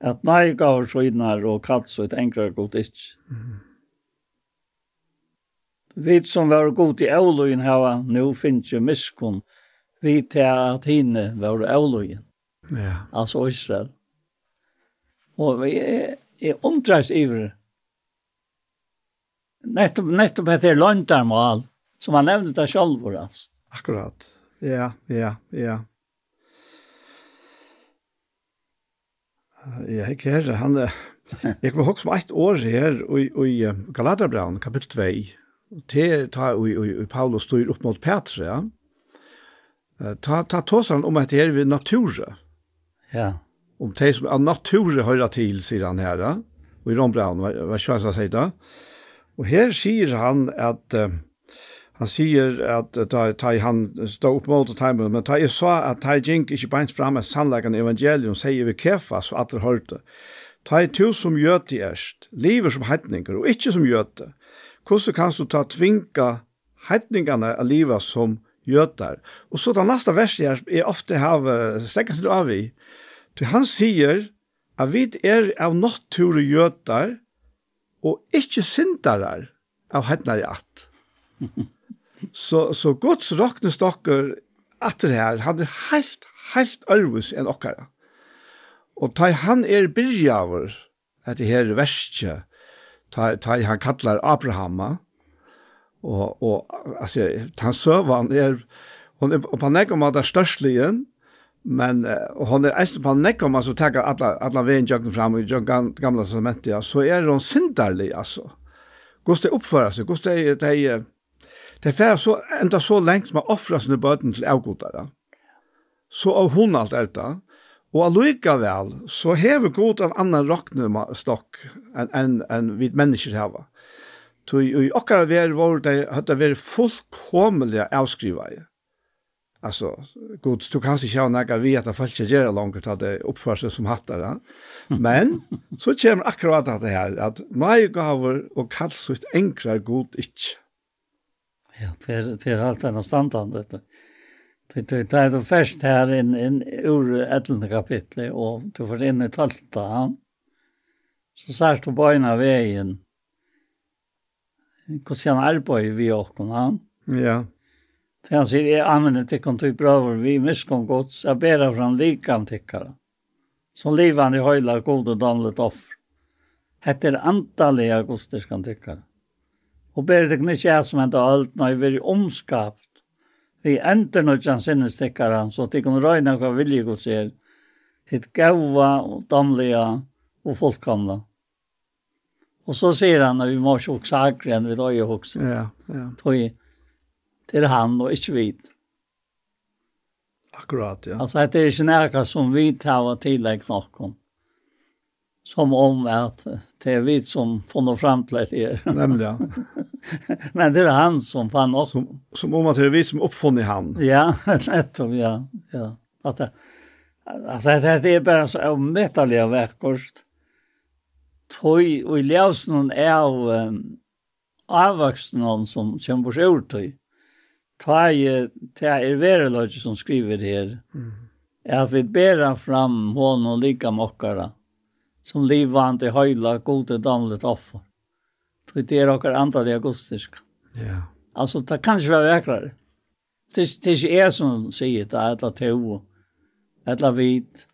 S8: at nei gav så innar og kalt så et enkla godt ikke. Mm. Vi som var god i avløyen her, nå finnes jo miskunn, vi til at henne var avløyen.
S1: Ja.
S8: Altså Israel. Og vi er, er omtreis iver. Nettopp, nettopp etter landarmal, som han nevnte det selv, altså.
S1: Akkurat. Ja, ja, ja. Ja, jeg her, han er, jeg kommer hokk som eit år her i, i Galaterbraun, kapittel 2, til ta i, i, i Paulus styr opp mot Petra. ja. Ta, ta tåsan om at her ved naturen.
S8: Ja.
S1: Om det som er natura høyra til, sier han her, og i Rombraun, hva kjøysa sier da? Og her sier han at, uh, han sier at ta, ta han stod opp mot timen, men ta jeg sa at ta gink ikke beint fram et sannleggen evangelium sier vi kefa så at det hørte. Ta jeg to som gjøte erst, livet som heitninger, og ikke som gjøte. Hvordan kan du ta tvinga heitningene av livet som gjøter? Og så den neste verset her, jeg ofte har stekket til av i, til han sier at vi er av nattur gjøter, og ikke syndarar av heitnare at. Så, så Guds stocker etter her, han er helt, helt arvus enn okkara. Og ta han er byrjaver, etter her verste, ta, ta han kallar Abrahama, og, og altså, han søvan er, hon er på nekka måte størstligen, men uh, hon er eisen på nekka måte som tekker alla, alla veien jøkken fram i gamla testamentet, ja, så er hon syndarlig, altså. Hvordan det oppfører seg, hvordan det er, Det er så enda så lengt som å offre sine bøten til avgodere. Så av hun alt ute. Og allikevel så hever god en annan rocknumma stokk enn en, en vi mennesker heva. Så i okkar ver var det at det var fullkomlige avskrivare. Alltså, god, du kan ikke ha nekka vi at det folk ikke gjør langt at det oppfører seg som hattar. Men så kommer akkurat det her, at meg gaver og kallsutt enkrar god ikke.
S8: Ja, det er det är allt en standard detta. Det det det är först här in in ur 11 kapitlet och du får in i 12 Så särs du på ena vägen. han arboj vi och han.
S1: Ja.
S8: Så han säger, jag använder till kontor bröver vi miskom gods, jag ber fram likam tyckare. Som livan i höjla god och damlet offer. Hette är antaliga gods kan tyckare. Og ber det ikke jeg som hentet alt, når jeg blir omskapt. Vi ender noe kjent sinnestikkere, så de kan røyne hva vilje god ser. Hitt gaua og damlige og folkkamla. Og så sier han at vi må ikke hoksa akkurat enn vi da gjør hoksa.
S1: Ja, ja.
S8: Tøy til han og ikke vidt.
S1: Akkurat, ja.
S8: Altså, det er ikke nærkast som vi tar og tillegg noen. som om at det er vi som får noe frem til det.
S1: Nämligen.
S8: Men det är han som fann upp.
S1: Som, som om att det är vi som uppfann han.
S8: Ja, nettom, ja. ja. Att, alltså det, det är bara så omättliga verkost. Tøy og i ljøsen er av um, avvaksen som kommer på sjordtøy. Ta i, det i vereløyde som skriver her. Mm. Er at vi ber fram hånden og lika mokkara som livvant i høyla gode damlet offer. För det är också andra augustiska.
S1: Ja.
S8: Alltså det kan inte vara verkligare. Det, det är inte jag som säger det, eller Teo, eller Vit.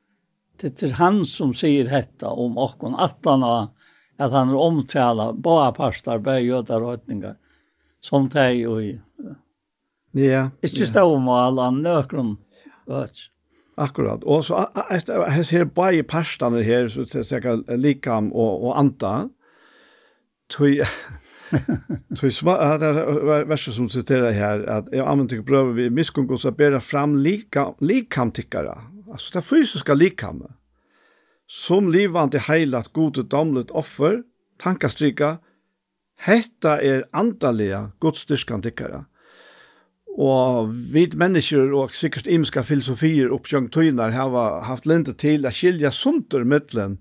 S8: Det är han som säger detta om åkon attarna, att han omtalar bara parstar, bara göda rötningar, som det och i.
S1: Ja.
S8: Ikke stå om alle nøkron.
S1: Akkurat. Og så jeg ser bare parstene her, så det er likam og, og anta tui tui små det vers som citerar här att jag använder till prøva vi miskungo så bera fram lika likam tickare. Alltså det fysiska likam. Som livandi heilat damlet offer, tankastryka, hetta er andaliga godstyrkan tickare. Og vi mennesker og sikkert imska filosofier oppgjøng tøyner har haft lente til å skilja sunter mittlen,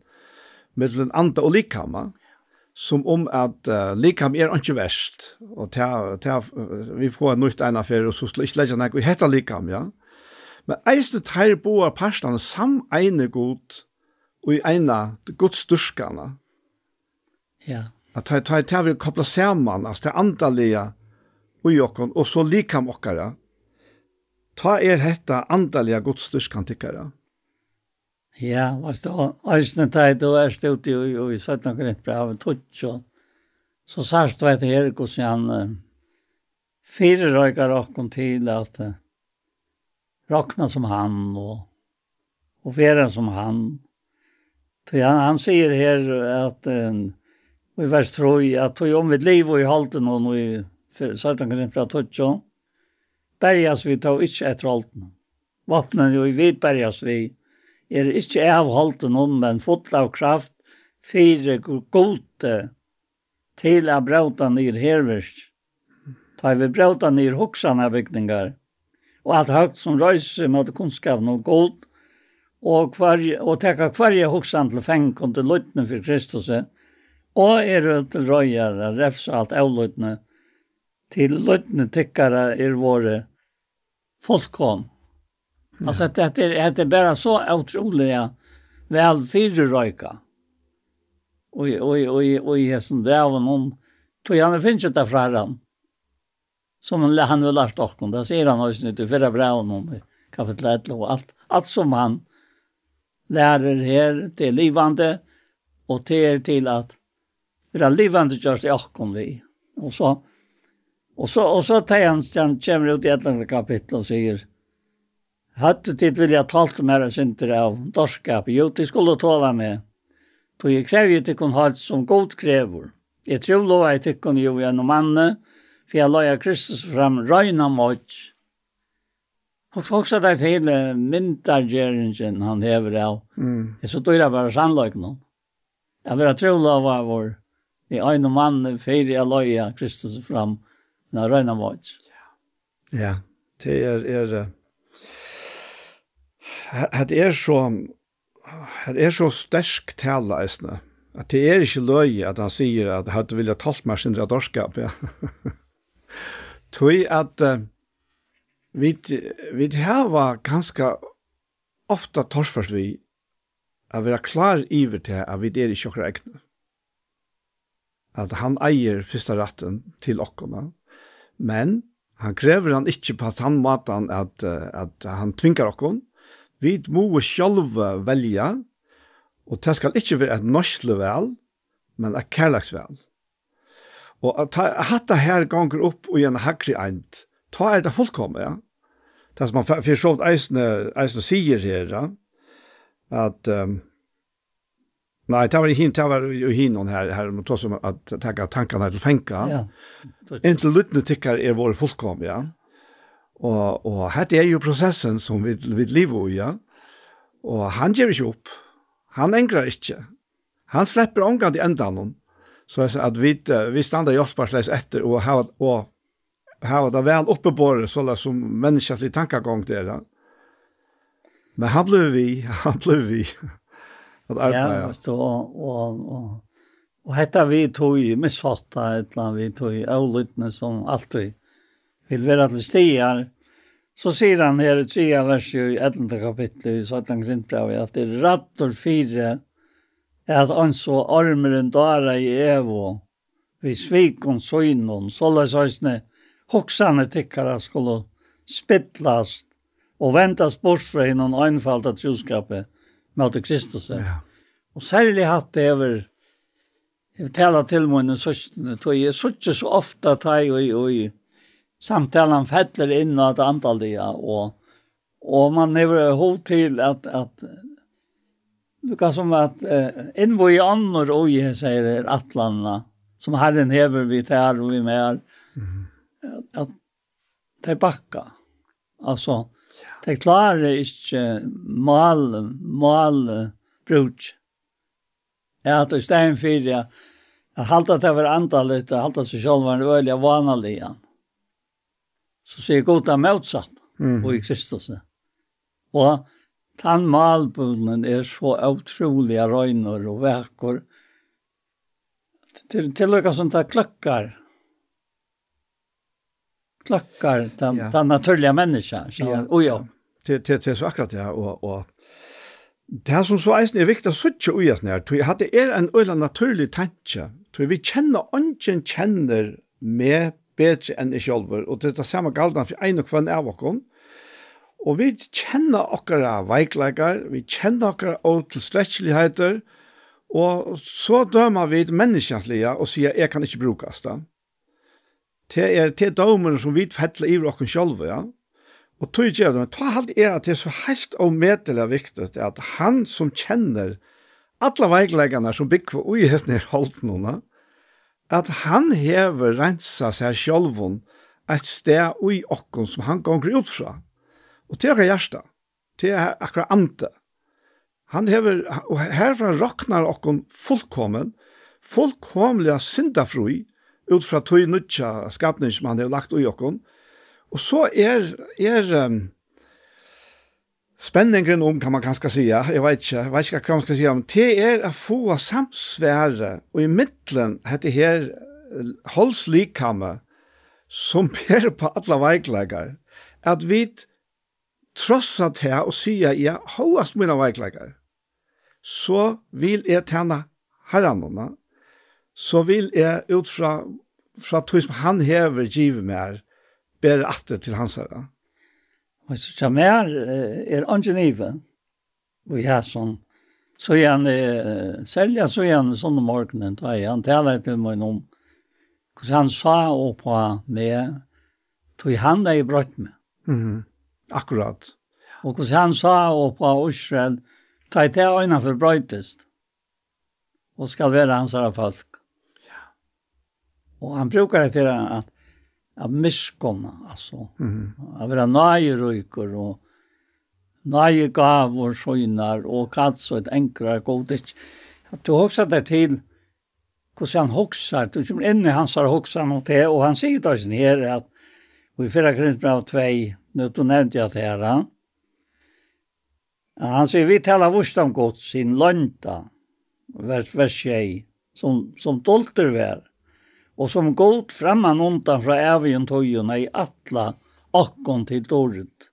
S1: mittlen anda og likama som om at uh, likam er ikke verst, og ta, ta, vi får nytt en affære, og så skal ikke legge noe, hette likam, ja. Men eisne teir boar parstane sam eine god, og i eina godstyrskane.
S8: Ja.
S1: At teir teir teir vil koppla saman, altså teir andalega og okkon, og så likam okkara. Ta er hetta andalega godstyrskane tikkara. Ja
S8: Ja, og så øyne teg då er stod satt i 17 bra brev, tutsk, og så sørst vet jeg her hvordan han fire røyker åkken til at råkna som han og, og være som han. Så han, han sier her at vi vers troi at tog om vi liv og i halten og i 17 grint brev, tutsk, berjas vi tog ikke etter halten. Vapnen jo i vid berjas vi, er ikke avholdt noen, men fotla av kraft fire gode til å brauta nyr herverst. Ta vi brauta nyr hoksana bygninger, Og alt høyt som røyser mot kunnskapen og god, og, kvar, og teka kvarje hoksan til feng til løytene for Kristus, og er til røyer, refsa alt avløytene, til løytene tikkara er våre folkkom. Alltså att det är det är bara så otroligt väl fyrröjka. Och och och och i som där var någon tog han finns det från. Som han han har lärt och kom där ser han oss inte förra bra om kapitel 1 och allt allt som han lärer här till livande och till till att vara livande just i och vi. Och så och så och så tar han kommer ut i ett kapitel och säger Hadde tid vilja talt mer og synder av dorskap, jo, de skulle tåla med. Då jeg krev jo tikkun hatt som god krevor. Jeg tror lova jeg tikkun jo gjennom manne, for jeg loja Kristus fram røyna mot. Og folk sa der til myndargjeringen han hever av.
S1: Mm.
S8: Jeg så dyra bare sannløyk noen. Jeg vil ha tro av vår, i øyne manne, fyrir jeg loja Kristus fram, na røyna mot.
S1: Ja, det er, er, det er så det er så sterk tala eisne. At det er ikke løy at han sier at hadde vilja talt meg sin radarskap, ja. Tui at uh, vi, vi hava ganske ofta torsførst vi at være klar iver til at vi er ikke okra egne. At han eier fyrsta ratten til okkona, men han krever han ikke på at han matan at, at han tvinkar okkona, Vi må sjálva velja, og det skal ikkje være et norsle vel, men et kærleksvel. Og at hatta her ganger opp og en hakri eint, ta er det fullkomme, ja. Det som man for så vidt eisne, eisne sier her, ja, at, um, nei, det var i hin, det var i hin noen her, her, man ta som at takka tankene til fenka,
S8: ja.
S1: inntil lyttene tykkar er våre fullkomme, ja. Og, og dette er jo prosessen som vi, vi lever i, ja. Og han gjør ikke opp. Han engrer ikke. Han slipper omgang til enda noen. Så jeg sier at vi, vi stander hjelpbarsleis etter og har, og har det vel oppebåret så det som menneskelig tankegang der. Ja. Men han ble vi, han ble vi. at
S8: ja, Så, og, og, og, og hette vi tog misfatta et eller annet, vi tog avlyttene som alltid vil være til stier, så sier han her i tredje vers i 11. kapittel i Svartan Grindbrevet at det er rett og fire at han så armeren dara i evo vi svikon søgnon, såleis høysne hoksane tikkara skulle spittlast og ventas bort fra innan einfalda troskapet mot Kristus.
S1: Ja.
S8: Og særlig hatt det over Jeg taler til mine søskene, tog jeg suttje så ofte teg og i samtalen fettler inn at antallet, og, og man er hod til at, at Lukas som at eh, innvå i andre og i sier atlanna, som Herren hever vi til og vi med her, at, at de bakka. Altså, ja. de klarer ikke mal, mal bruk. Ja, at i stedet for at halte at det var antallet, at halte seg selv var en øyelig vanaligen. Mm så sier Gud er motsatt
S1: mm.
S8: og i Kristus. Og den malbunnen er så utrolig røyner og vekker. Til, til lukka som det klokkar. Klokkar den,
S1: ja.
S8: den naturlige menneskene.
S1: Ja.
S8: Og ja.
S1: Til, til, til så akkurat ja, og, og Det er som så eisen er viktig å suttje ui at nær, tog at det er en øyla naturlig tanke, tog vi kjenner ånden kjenner med bedre enn i selv. Og det er det samme galdan for en og kvann av oss. Og vi kjenner okkara veikleikar, vi kjenner okkara åtilstrekkeligheter, og så dømer vi menneskjentlige og sier jeg kan ikke brukes da. Det er det dømer som vi fettler i oss selv, ja. Og tog gjør det, ta halt er at det er så helt og medelig viktig at han som kjenner alle veikleikene som bygger og i høyne i holdt noen, at han hever rensa seg sjolvun et sted ui okkon som han gonger ut fra. Og til akkurat hjärsta, til akkurat ante. Han hever, og herfra roknar okkon fullkommen, fullkomliga syndafrui, ut fra tøy nutja skapning som han har lagt ui okkon. Og så er, er um, spenningen om kan man kanskje si, jeg vet ikke, jeg vet ikke hva man skal si om. Det er å få samsvære, og i mitten hette här holdslikkamme, som ber på alla veikleggere, at vi trossa det og säga ja, hoast mina veikleggere, Så vil jeg tjene herrannene, så vil jeg ut fra, fra tog som han hever givet mer, ber atter til hans herre.
S8: Og så som er, er ungen og jeg sånn, så er han, selja så er han sånn om morgenen, da er han taler til meg om, hvordan han sa oppa med, tog han deg i brøtt med.
S1: Mm Akkurat.
S8: Og hvordan han sa oppa Israel, ta i te øyne for brøttest, og skal være hans herre folk. Ja. Og han brukar det til at, av miskunna, altså. Mm. Av våra nöjeröjkor och nöje gavor, skönar og kats og et enklare godis. Du hoksa der til hvordan han hoxar. Du kommer inn i hans har hoksa noe til, og han sier da sin her at vi i förra Korinthierbrevet tvei, nu du nämnde jeg til her, Han sier vi talar vurst om Guds sin lønta, vers vers 6 som som dolter vär og som god framman undan fra evigjen tøyene i atla akkon til dåret.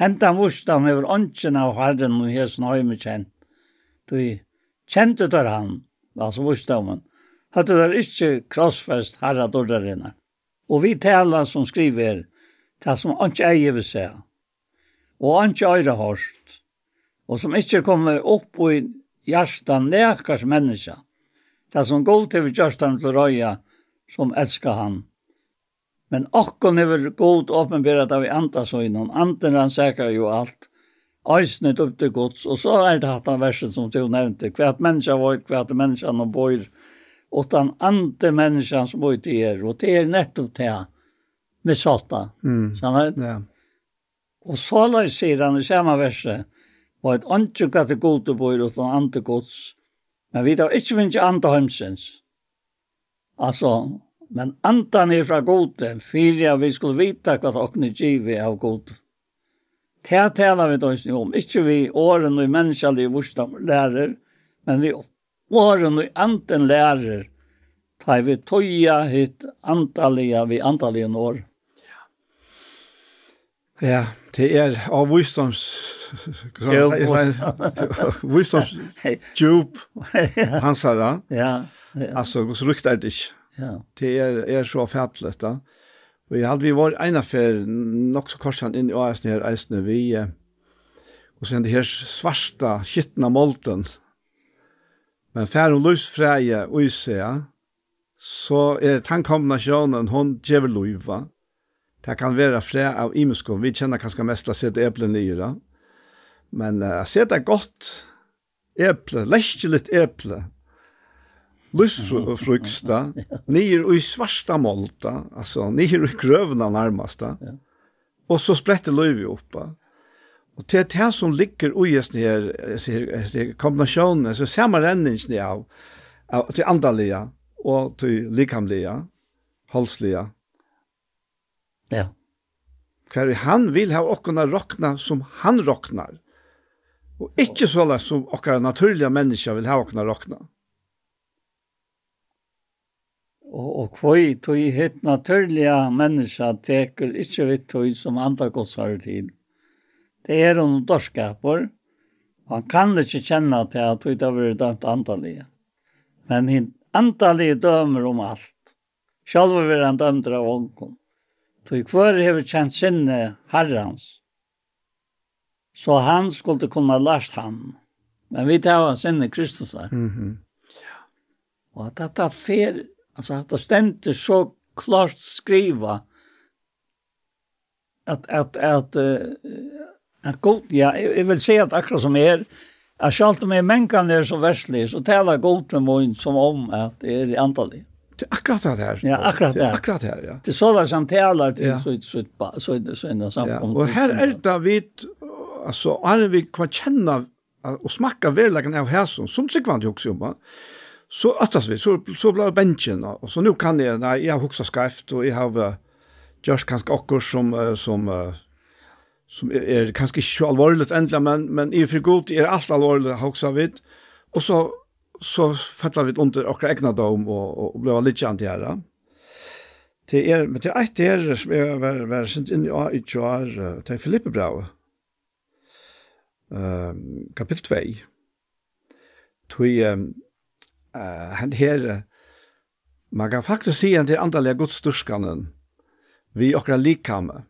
S8: Hentan vursdam hever åndsjen av herren og hesen høyme kjent. Du kjente der han, altså vursdamen, hadde der ikke krossfest herra dårerina. Og vi taler som skriver, det som åndsje eier vil se, og åndsje øyre hårst, og som ikke kommer opp i hjertan nekars menneska. Det som god til vi gjørstam til røya, som elskar han. Men okkon hefur god åpenberet av i andasøgnen. Anden han säkrar jo alt. Øysnet upp til gods. Og så er det hatt han verset som du nevnte. Hvert menneske var, at menneske han bor. Og den andre menneska som bor til er. Og det er nettopp det. Med salta,
S1: Mm.
S8: Sånn
S1: Ja.
S8: Og så la jeg sier han i samme verset. Var et andre kategorier bor utan andre gods. Men vi tar ikke finnes andre heimsens. Alltså, men antan er från gode, för vi skulle vita vad åkne givet av god. Det talar vi då om, ikke vi åren og menneskelig vursdom lærer, men vi åren og anten lærer, tar vi toja hit antaliga vi antaliga år.
S1: Ja, det er av visdoms...
S8: Djup.
S1: Djup. Hansara.
S8: Ja. Ja.
S1: Alltså och så ryktar det inte.
S8: Ja.
S1: Det är är så färdligt då. Och jag hade vi var en affär nog så korsan in i AS ner Eisne vi och sen det här svarta skitna molten. Men fär och lus fräje och ise ja. Så är tankombinationen hon geveluiva. Det kan vara frä av Imusko. Vi känner kanske mest att sätta äpplen i det. Men att uh, sätta gott äpple, läskigt äpple, lustfruksta, nir i svarsta molta, alltså nir i grøvna nærmasta, og Och så sprätter löv upp. Och det är det som ligger ojäst ner, kombinasjonen, så ser man renningsni av, av till andalia och till likamlia, holslia.
S8: Ja.
S1: Kvar han vill ha okkona rokna som han roknar, Och inte såla som åkarna naturliga människor vill ha okkona rockna.
S8: Og, og kvøy tog hitt naturliga menneska teker ikkje vitt tog som andre godsar til. Det er om dorskapor. Han kan ikkje kjenne til at tog det har vært dømt andalige. Men hinn andalige dømer om alt. Sjálfur vil han dømt av ånkom. Tog kvøy hever kjent sinne herrans. Så han skulle kunne lært han. Men vi tar av sinne Kristusar. Mm
S1: -hmm.
S8: Og at dette fer Alltså att det stendte så klart skriva att att att at, god ja jag vill säga att akkurat som är att om med mänkan er så verslig, så taler god til mun som om att det är antalig.
S1: Det er akkurat det her.
S8: Ja, akkurat
S1: det. Akkurat det her, ja.
S8: Det sådär som talar
S1: till
S8: så så, så så så en samkom.
S1: Och här är det vi, alltså är vi kan känna och smaka väl av hässon som tycker man ju också om så attas vi, så, så ble det bensjen, og så nå kan jeg, nei, jeg har hoksa skreft, og jeg har uh, gjørs kanskje akkur som, uh, som, uh, som er, er kanskje ikke så alvorlig endelig, men, men i fri god er alt alvorlig hoksa vidt, og så, så fattar vi under akkur egna dom, og, og og ble litt kjent her, ja. Det er, men det er et der som er vær, vær sendt inn i A, i år, det er Filippe Brau, um, kapittel 2, Tui, um, uh, han her, man kan faktisk si han til andalega godstyrskanen, vi okra likame.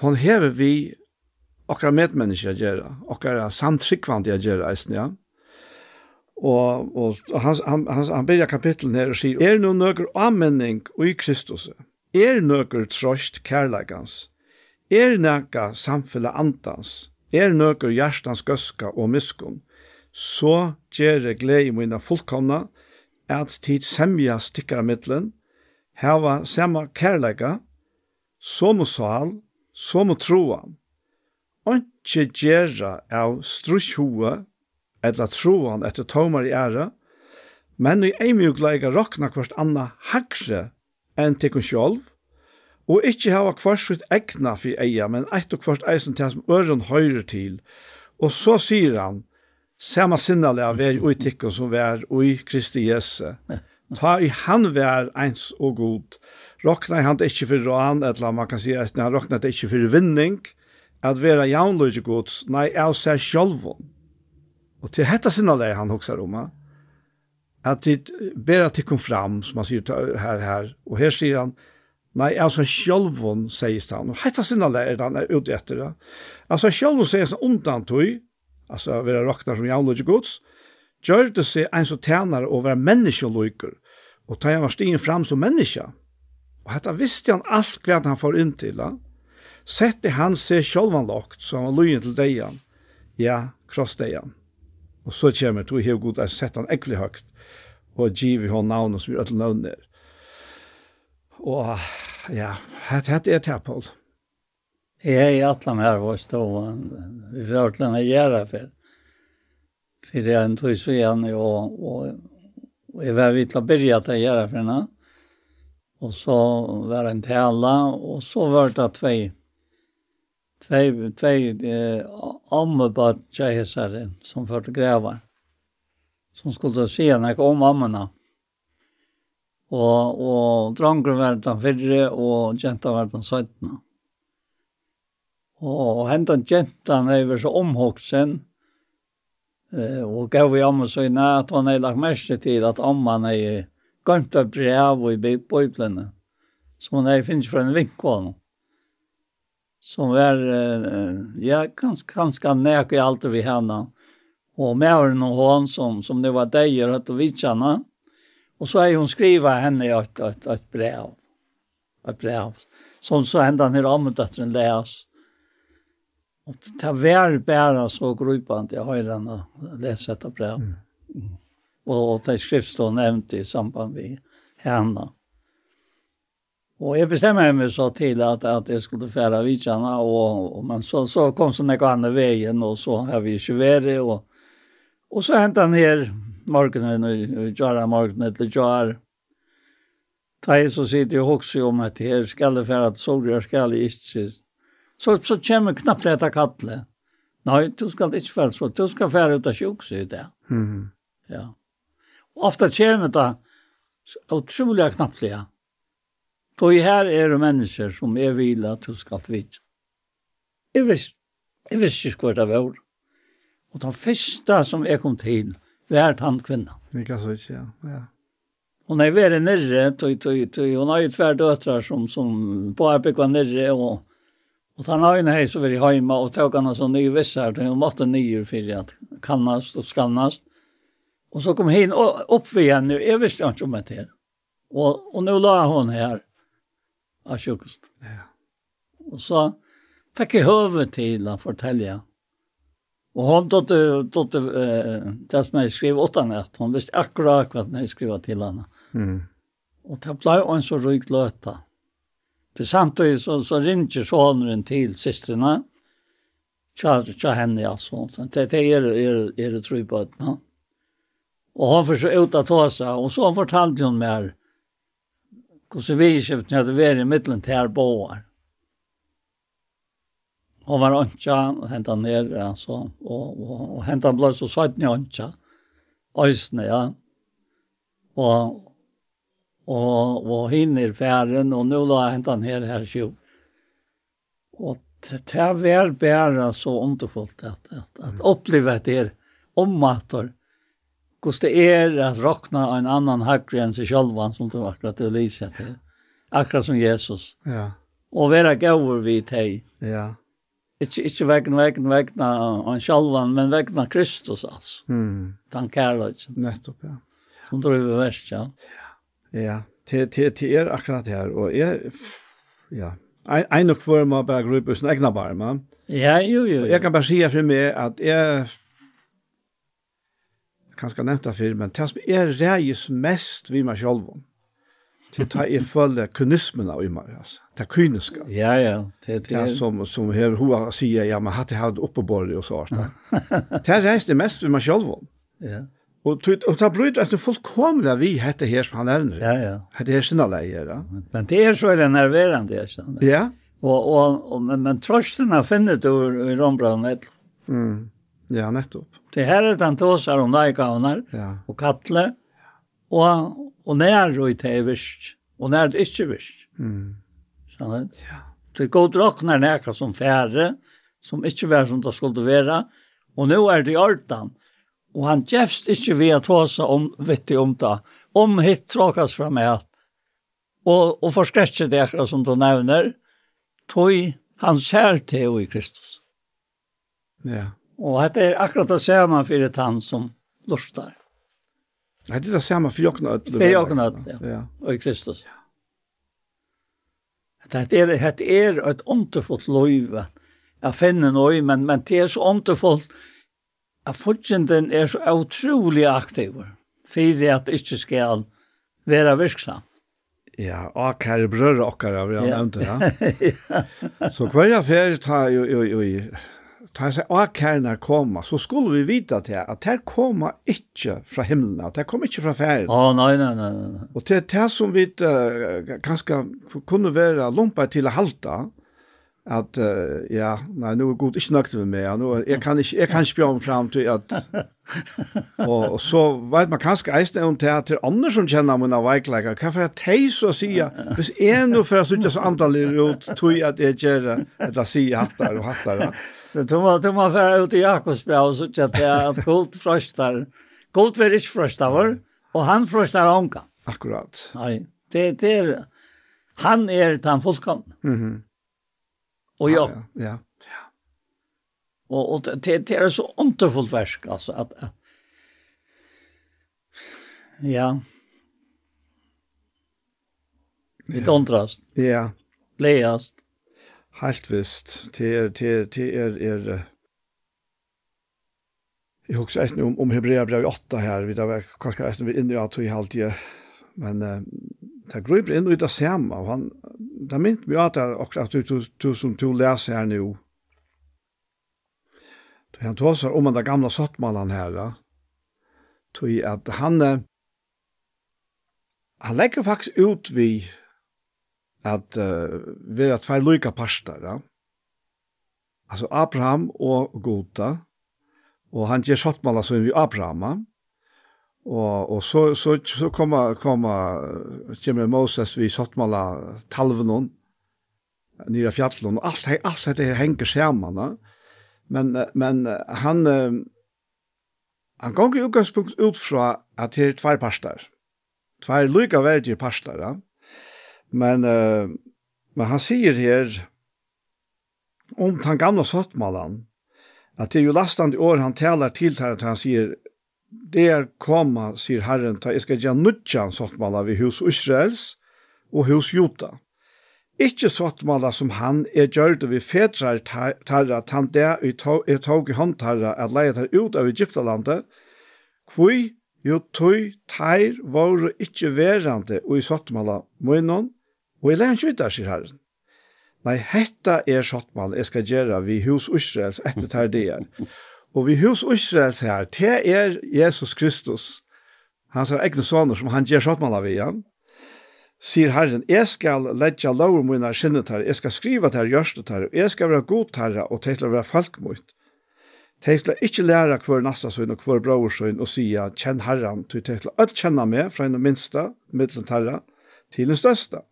S1: Hon hever vi okra medmenneske gjøre, okra samtryggvande gjøre, eisen, ja. Og, og han, han, han, han byrja kapitlen her og sier, er no nøkker anmenning i Kristus, er nøkker trost kærleikans, er nøkker samfunnet antans? er nøkker hjertans gøska og miskunn, så gjør jeg glede mine fullkomne, at tid semja stikker middelen, heva samme kærleika, som og sal, som og troa. Ikke gjøre av strusjhoa, eller troan etter tomar i ære, men i eimjugleika rokna kvart anna hagre enn tikkun sjolv, og ikkje hava kvart sitt egna fyr eia, men eit og kvart eisen til som øren høyre til. Og så sier han, samma sinnale av vei og tikkun som ver og i Kristi Jesu. Ta i han vær eins og god. Rokna han ikkje for råan, eller man kan si at han rokna ikkje for vinning, at vera jaunløyge gods, nei, av seg sjolvun. Og til hetta sinnale han hoksar om, at det bera tikkum fram, som han sier her, her, og her sier han, Nei, altså sjølvun, sier han. Og hetta sinna lærer han er ute etter det. Altså sjølvun sier han undan tog, altså være roknar som jaunløyge gods, gjør det seg en som tjener å være menneskeløyker, og ta han var stigen fram som menneske. Og dette visste han alt hva han får inn til, ja. sette han seg sjølvan lagt, så han var løyen til deian, ja, kross deian. Og så kommer, to hev god, jeg sett han ekkelig høyt, og giv i hånd navnet som vi ødel navnet. Og ja, hette er det, Paul. Ja.
S8: Jeg er i alle her var ståan. Vi får alle her gjøre for. For jeg er en tog så igjen, og, og, og jeg var vidt å begynne til å gjøre for henne. Og så var det en tale, og så var det tve, tve, tve eh, ammebad kjøyhesere som førte grever. Som skulle si henne om ammene. Og, og dronker var den fyrre, og jenta var den søttene. Og hentan gentan hefur så omhoksen, eh, og gav vi amma så i at han er lagt mest til at amman er gømt av brev i bøyblene, som han er finnes fra en vinkvån, som er, eh, ja, ganske, ganske nek i alt vi henne, og mæren noen hon som, som det var deier at og vidtjene, og så er hun skriva henne et, et, et brev, et brev, som så hendan her ammedatteren leser, Og ta vär bära så grupant jag har redan lese etter brev. Mm. Og, og det skriftstånd nevnt i samband med henne. Og jeg bestemmer meg så til at, at jeg skulle fære vidtjene, og, og, men så, så kom sånn jeg andra veien, og så har vi ikke vært og, og så hentet han her ner morgonen, och morgenen til gjør. Da jeg så sitter jeg også om at her skal det fære till Solgjør, skal jeg ikke så, så kommer knappt detta kattle. Nej, du ska inte färd så. Du ska färd ut av sjukhus det. Mhm. Ja. Och ofta kommer det otroliga knappliga. Då i här är det människor som är vila att du ska vid. Jag visste, jag inte ju det var. Och den första som jag kom till var han kvinna.
S1: Vilka så ja. Ja.
S8: Hon är väl nere, tog, tog, tog, hon har ju tvär döttrar som, som på arbetet var nere och Och han har en hej så var i hemma och tog han sån ny vissar og och matte nyer för kannast och skannast. Och så kom hin upp vi henne. jeg visste ikke om det här. Och, och nu la hon här av sjukhuset. Ja. Och så fick jag hövet til å fortälja. Och hon tog det, eh, det som jag skrev åt henne. Hon visste akkurat vad jeg skrev till henne. Mm. Och det ble en så rykt löta. Til samtidig så, så ringer sonen til systrene, tja, tja henne altså. Det, det er, er, er det tro på et, no? Og hun får så ut av tåsa, og så fortalte hun mer, hvordan vi ikke hadde vært i midten til her båer. Hun var ønska, og hentet ned, altså, og, og, og hentet ble så søtten ned ønska, øysene, ja. Og, og, og hinner færen, og nå la jeg hentan her her sjå. Og det vel bare så underfullt at, at, at oppleve det er ommater, hvordan det er at råkna en annan hakre enn seg selv, som det var akkurat det lyset til, akkurat som Jesus. Ja. Og være gøver vi til. Ja. Ikke, ikke vegna, vegna, vegna en sjalvan, men vegna Kristus, altså. Mm. Den kærløysen. Nettopp, ja. Som driver verst, ja. Ja.
S1: Ja, til, til, til er akkurat her, og jeg, ja, en og kvar må bare gruppe sin egna barma.
S8: Ja, jo, jo, jo.
S1: Jeg kan bare si for meg at jeg, kanskje nevnt det før, men det som jeg reis mest vi meg selv om, til ta jeg følge kynismen av meg, altså. Det er kyniska.
S8: Ja, ja. Det
S1: er som, som her hoa sier, ja, men hatt jeg hatt oppe på borre og så. Det reis det mest vi meg selv om.
S8: Ja.
S1: Og, og ta bryter at det fullkomlig vi hette her som han nevner.
S8: Ja, ja.
S1: Hette her sinne leier. Ja.
S8: Men det er så er det nerverende, jeg kjenner.
S1: Ja.
S8: Og, og, og, men, men trøsten har finnet i Rombrand
S1: Mm. Ja, nettopp.
S8: Det her er den tåsar om leikavner
S1: ja.
S8: og kattle, og, og nær og det er visst, og nær det ikke visst.
S1: Mm.
S8: Sånn Ja. Det går drakner nærka som færre, som ikke var som det skulle være, og nå er det i ordan. Mm og han gjefst ikkje vi at håsa om vittig om det, om hitt tråkas fra meg og, og forskrettje det akkurat som du nevner, tog han ser til i Kristus.
S1: Ja.
S8: Og dette er akkurat det samme for et han som lustar.
S1: Nei, det er det samme for jokkene.
S8: For jokkene ja.
S1: ja.
S8: Og i Kristus. Ja. Det er, det er et ondefullt løyve. Jeg finner noe, men, men det er så ondefullt at fortjenten er så utrolig aktiv for at det ikke skal være virksom.
S1: Ja, og kære brødre okkar, vi har nevnt det, ja. Så hver jeg fer ta jo, jo, jo, ta seg og kærne koma, så skulle vi vite til at det koma ikke fra himmelen, at det kom ikke fra ferien.
S8: Å, oh, nei, nei, nei, nei.
S1: Og til det som vi uh, ganske kunne være lumpa til å halte, at uh, ja, nei, nå er god ikke nøkt med meg, nu, jeg kan ikke, jeg kan ikke bjørn frem til at, og, og så vet man kanskje eisne om til at til andre som kjenner mine veikleger, hva for at jeg så sier, hvis jeg nå for jeg sitter så antallig ut, tog jeg at jeg gjør det, at jeg sier hattar og hattar.
S8: tog man, tog man være ut i Jakobsbjerg og så at jeg at god frøstar, god vil ikke frøstar vår, og han frøstar ånka.
S1: Akkurat.
S8: Nei, det, det er, han er den fullkomne.
S1: Mhm.
S8: Mm Og. Ja.
S1: ja.
S8: Og og det, det är så underfullt verk alltså at Ja. Vi kontrast.
S1: Ja.
S8: Least.
S1: Helt visst. Det er, det er, det er, er, Jeg husker eisen om, om Hebrea brev 8 her, vi da var kanskje eisen vi inne i at vi halte men det grøyper inn i det samme, og han, det mynt meg at det er akkurat du du, du som du leser her nå. Så han tåsar om den gamla sottmannen her, da, tog at han, han legger faktisk ut vi at uh, vi er tvær lykka parster, ja. Altså Abraham og Gota, og han gjør sottmannen som vi Abraham, Og, og så, så, så kommer, kommer, kommer Moses vi Sottmala talven hon, nere fjallen, og alt, alt dette henger sammen. Men, men han, han går i utgangspunkt ut fra at det er tvær parster. Tvær lykke verdige parster, ja. Men, men han sier her, om den gamle Sottmalan, at det er jo lastande år han taler til her, at han sier, der koma, sier Herren, ta jeg skal gjøre nødjan sottmala vi hus Israels og hus Jota. Ikke sottmala som han er gjørd vi fedrar tarra tan det er tog i håndtarra at leie tar ut av Egyptalandet, kvui jo tøy teir våre ikkje verande og i sottmala munnen, og i leien skydda, sier Herren. Nei, hetta er sottmala jeg skal gjøre vi hus Israels etter tar det er. Og vi hus Israels her, det er Jesus Kristus, hans er egne soner som han gjør skjøttmann av igjen, sier Herren, jeg skal ledja lover mine skinnet her, jeg skal skriva til gjørstet her, jeg skal være god herre, og til å være folk mot. Til skal ikke lære hver nasta søgn og hver bror søgn og sige, kjenn herren, til til skal alt kjenne meg fra en minsta, middelen herre, til den største.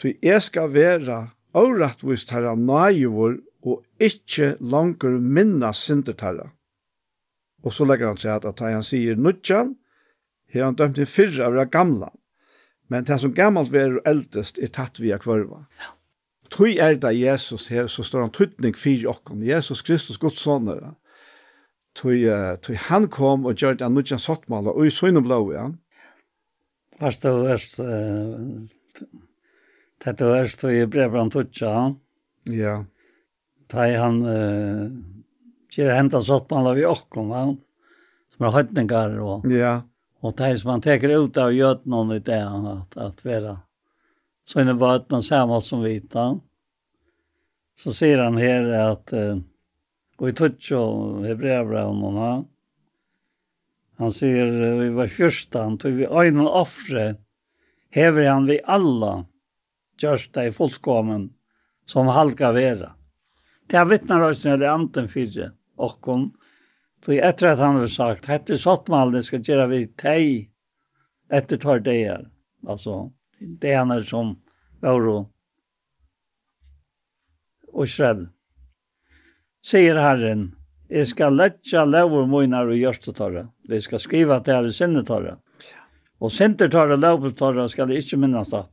S1: Til jeg skal være avrettvist herre nøyevor og ikkje langer minna synder. Og så legger han seg at, at han sier nudjan, her han dømt i fyrra av det gamla. Men det som gammalt ver og eldest er tatt via kvarva. Ja. Tui er det Jesus her, så står han tøytning fyrir okkom. Jesus Kristus, Guds sonner. Tui, tui han kom og gjør det nudjan sottmala, og i søgne blå, ja.
S8: Varst det verst, det er verst, og i brevbran tutja, ja.
S1: Ja.
S8: Da han uh, kjer henta sottmann vi okkom, va? som er høytningar og,
S1: ja.
S8: og det som han teker ut av gjøtnån i det at, at, at vera sånne bøtene samme som vita. Så sier han her at uh, og i tutsch og hebreabraunene han sier uh, vi var fyrstan tog vi øynene offre hever han vi alla gjørst deg fullkommen som halka vera. Det er vittnar oss när det anten fyrre, och hun, Då etter att han har sagt, hette sottmalen ska göra vi tej efter tar det her, Alltså, det är han som var och skräll. sier Herren, jag ska lägga lovor mojnar och görstotarra. Vi ska skriva at det er sinnetarra. Och sinnetarra lovor tarra ska det inte minnas att.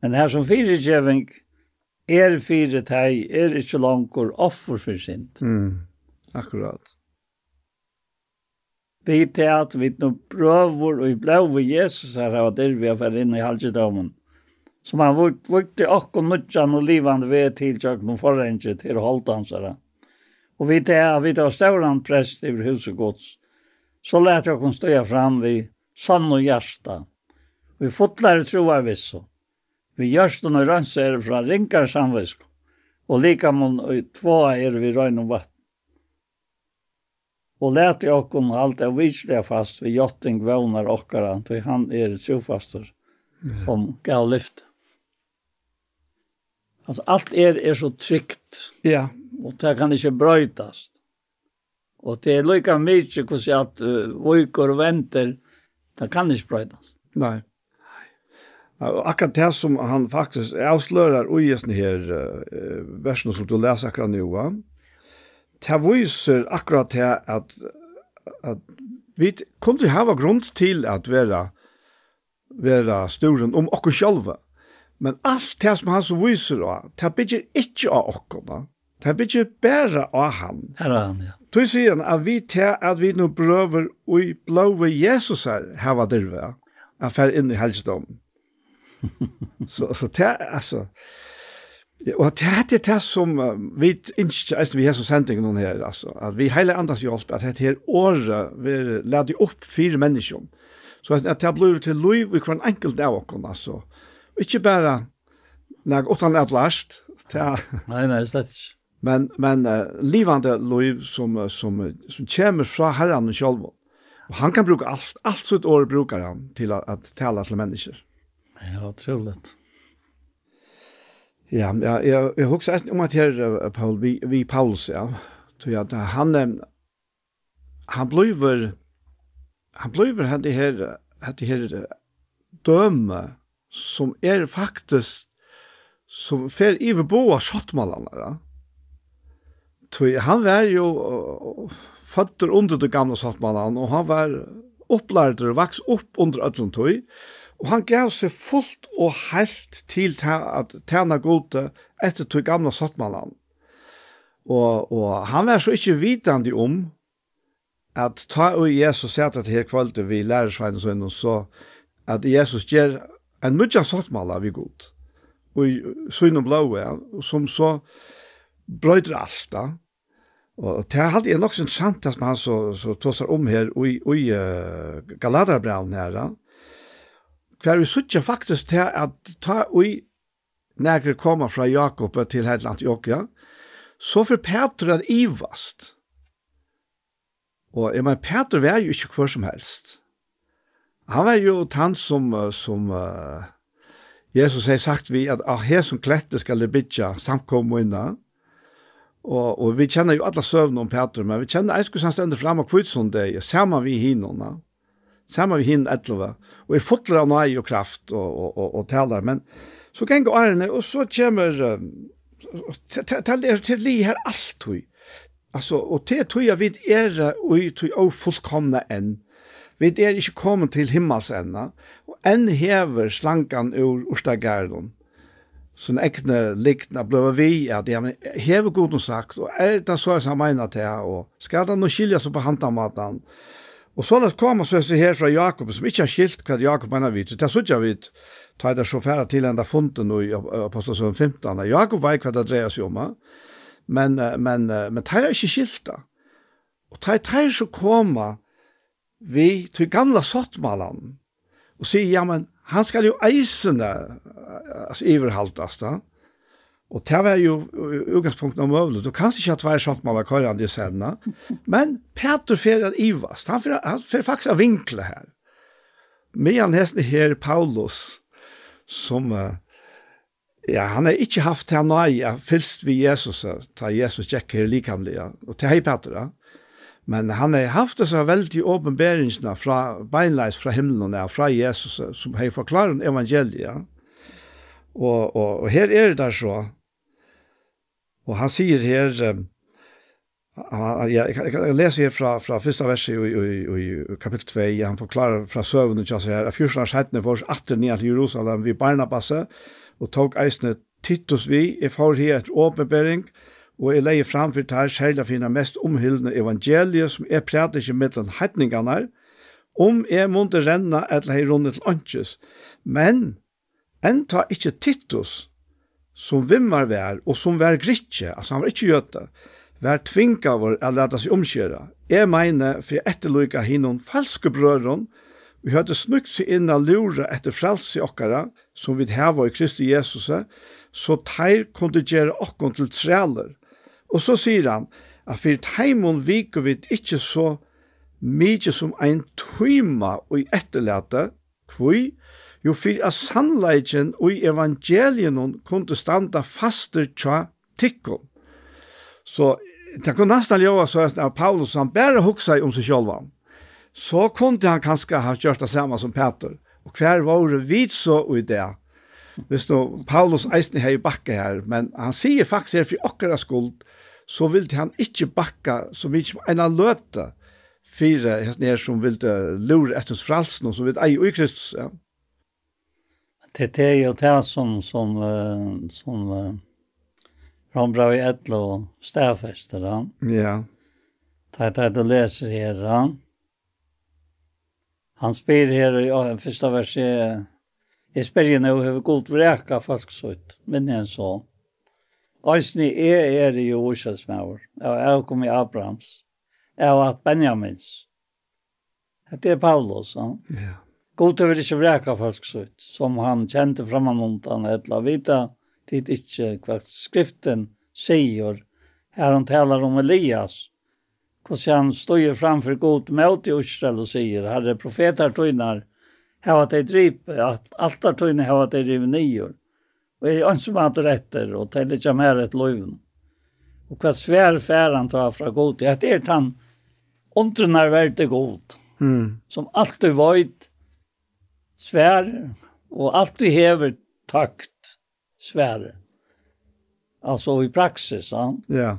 S8: Men här som fyrirgeving, er fyrir teg, er ikkje langkor offer for sint.
S1: Mm. Akkurat.
S8: Vi til at vi nå prøver og blei over Jesus her, og der vi har vært inne i halvdagen, som han vukte okkur nødjan og livande ved til tjøkken og forrenge til holddansere. Og vi til at vi tar stauran prest i huset gods, så lät jag kon stå fram vi sann og hjärsta. Vi fotlar troar visso. Vi gjørsten og rønse er fra ringar samvisk, og lika mun og er vi røyn og vatt. Og leti okkon alt er vislig fast vi jotting vevnar okkara, til han er trofastur som gav lyft. Altså, alt er, er så trygt.
S1: Ja.
S8: Og det kan ikke brøytast. Og det er lykka mykje hvordan at uh, vujkor venter, det kan ikke brøytast.
S1: Nei. Og Akkurat det som han faktisk avslører i denne her uh, versen som du leser akkurat nå, det viser akkurat det at, at vi kunne ha grunn til at være, være sturen om oss sjølve. Men alt det som han så viser, det bygger ikke av oss. Det bygger bare av han.
S8: Her er han, ja.
S1: Du sier han at vi til at vi nå prøver å blåve Jesus her, her var det, dirve, at fer inn i helsedommen. så så det alltså och det hade det som vi ikke, alltså vi har så sändning noen här alltså at vi hela andras hjelp, at det her år vi leder upp fyra människor så att det blev till liv vi hver enkelt av och altså. alltså bare bara när åt han
S8: är Nei, nej nej det
S1: men men uh, livande liv som som som kommer från Herren selv, och han kan bruka allt allt sitt år brukar han till att, at tale til människor
S8: Ja, trevligt.
S1: Ja, ja, jag jag huxar om att här Paul vi vi Paulus ja. Så ja, han han blir han blir han det här att det här döme som är faktiskt som fer överboa skottmalarna. Ja. Så han var ju fötter under det gamla skottmalarna och han var upplärd och vaks upp under öllum tog. Og han gav seg fullt og helt til at tjene gode etter tog gamle sottmannen. Og, og han var så ikke vitande om at ta og Jesus sier at her kvalitet vi lærersveinen sin og så at Jesus gjør en mye sottmannen vi god. Og syne blåe, som så brøyder alt da. Og det er alltid nok sånn sant at man så, så tåser om her og i, i uh, Galaterbraun her da kvar vi suttja faktisk til at ta ui nægre koma fra Jakob til heit Jokja, så for Peter at ivast. Og jeg mener, Peter var jo ikke hver som helst. Han var jo tann som, som uh, Jesus har sagt vi at av her som klette skal det bytja samkom og inna. Og, og vi kjenner jo alle søvn om Peter, men vi kjenner eiskus han stender frem av kvitsundet, sammen vi hinona. Samma vi hin etlova. Og er fotler av nøy og kraft og, og, og, og talar. Men så kan gå årene, og så kommer til det til li her alt tog Altså, og til tog jeg vid er ui tog og fullkomna enn. Vi er ikke kommet til himmels enda, og enn hever slankan ur Urstagerdon. Så en ekne likna bløver vi, at har hever god sagt, og er det så jeg mener til, og skal det nå skilja seg på hantamatan, og Og sånn at kommer så jeg her fra Jakob, som ikke har skilt hva Jakob mener vidt. Det er sånn jeg vidt, ta det så færre til enda nå i Apostelsøen 15. Jakob vet hva det dreier seg om, men, men, men det er ikke skilt da. Og det er så kommer vi til gamle sottmalene og sier, ja, men han skal jo eisene altså, iverhaltes da. Mm Og det var jo utgangspunktet om øvlet. Du kan ikke ha tvær sånt man var kørende i sena. Men Peter fer at Ivast, han fer, han fer faktisk av vinkle her. Medan hesten her Paulus, som, ja, han har ikke haft til nøye fylst vi Jesus, ta Jesus tjekker her likamlig, og til hei Peter, ja. Men han har haft disse veldig åpenberingsene fra beinleis fra himmelen, fra Jesus, som har forklaret evangeliet. Og, og, og her er det der så, Og han sier her, ja, jeg, jeg, jeg leser her fra, fra første verset i, i, i, kapittel 2, han forklarer fra søvnen til seg her, at fyrstens for oss atter nye til Jerusalem vi Barnabasse, og tok eisene Titus vi, jeg får her et åpenbering, og jeg leier fram for det her finna mest omhyllende evangeliet, som jeg prater ikke mellom heitningene her, om jeg måtte renna eller hei rundet til åndkjøs. Men, en tar ikke Titus, som vimmar vær, og som vær gritje, altså han var ikke gjøte, vær tvinga vår å leta seg omkjøre. Jeg mener, for jeg etterlyka hinnom falske brøren, vi hadde snukt seg inn og lura etter frelse okkara, som vi heva i Kristi Jesus, så teir kunne gjøre okkon til træler. Og så sier han, at for teimon viker vi ikke så mykje som ein tøyma og etterlete, kvøy, Jo fyr a sannleiken og i evangelien kunde standa faster tja tikkon. Så det kunne nesten gjøre så at Paulus han bare huksa om seg sjølva. Så kunde han kanskje ha gjort det samme som Peter. Og hver var vi så i det. Hvis nå Paulus eisen har i bakke her, men han sier faktisk her for okkara skuld, så vil han ikke bakka så mye som en av løte fire her som vil lure etter fralsen og som vil ei i Kristus. Ja
S8: det är ju det som som som från bra i ett och stäfest där.
S1: Ja.
S8: Det är det läser här. Han spyr här i första versen Jeg spør jo nå hva god vreka folk sutt, men jeg så. Øysni er er jo urselsmauer, og jeg kom i Abrahams, jeg var Benjamins. Det er Paulus, han.
S1: Ja.
S8: God vil ikke vreka folk sutt, som han kjente framanundan etla vita, tid ikke hva skriften sier, her han talar om Elias, hos han stod framfor god mot i Israel og sier, herre profetar tøynar, hava tei drip, altar tøynar hava tei riv nyer, og er ønsum at retter, og tei ikke mer et loven. Og hva svær færan ta fra god, det er han undrenar verte god,
S1: mm.
S8: som alltid vøyt, svär och alltid häver takt svär. Alltså i praxis, va?
S1: Ja.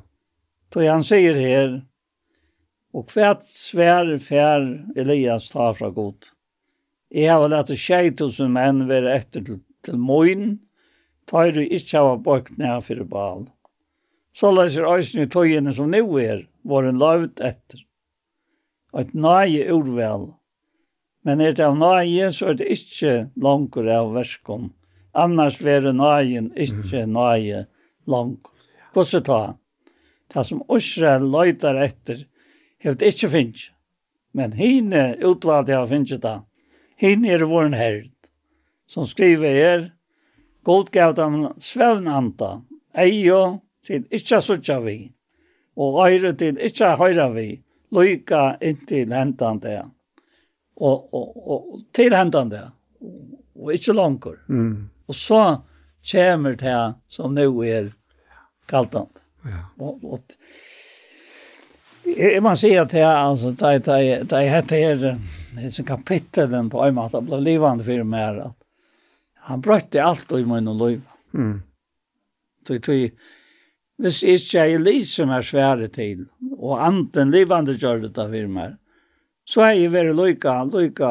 S8: Då han säger här och kvärt svär fär Elias tar fra god. Jag har lärt tjej tusen män vara efter till, till moin. Tar du inte av bort när för bal. Så läser ösnen i tojen som nu är var en lovt efter. Att nej urväl Men er det av nøye, så er det ikke langer av verskom. Annars være nøyen, ikke nøye lang. Hvordan ta? Det som Israel løyter etter, har det ikke finnes. Men henne utvalgte jeg finnes det. Henne er vår herd, som skriver her, godgav dem svevnanta, eio til ikke sutja vi, og øyre til ikke høyre vi, lyka inntil hentan det og, og, og tilhendende, og ikke langer.
S1: Mm.
S8: Og så kommer det som nu er kaltant.
S1: Ja.
S8: Og, og Jeg må si at jeg, altså, da jeg, da jeg, da jeg hette her, disse kapittelen på en måte, ble livende for meg at han brøtte alt i min og liv.
S1: Mm.
S8: Så jeg hvis ikke jeg lyser meg svære til, og anten livende gjør det for meg, så har jeg vært lykke, lykke,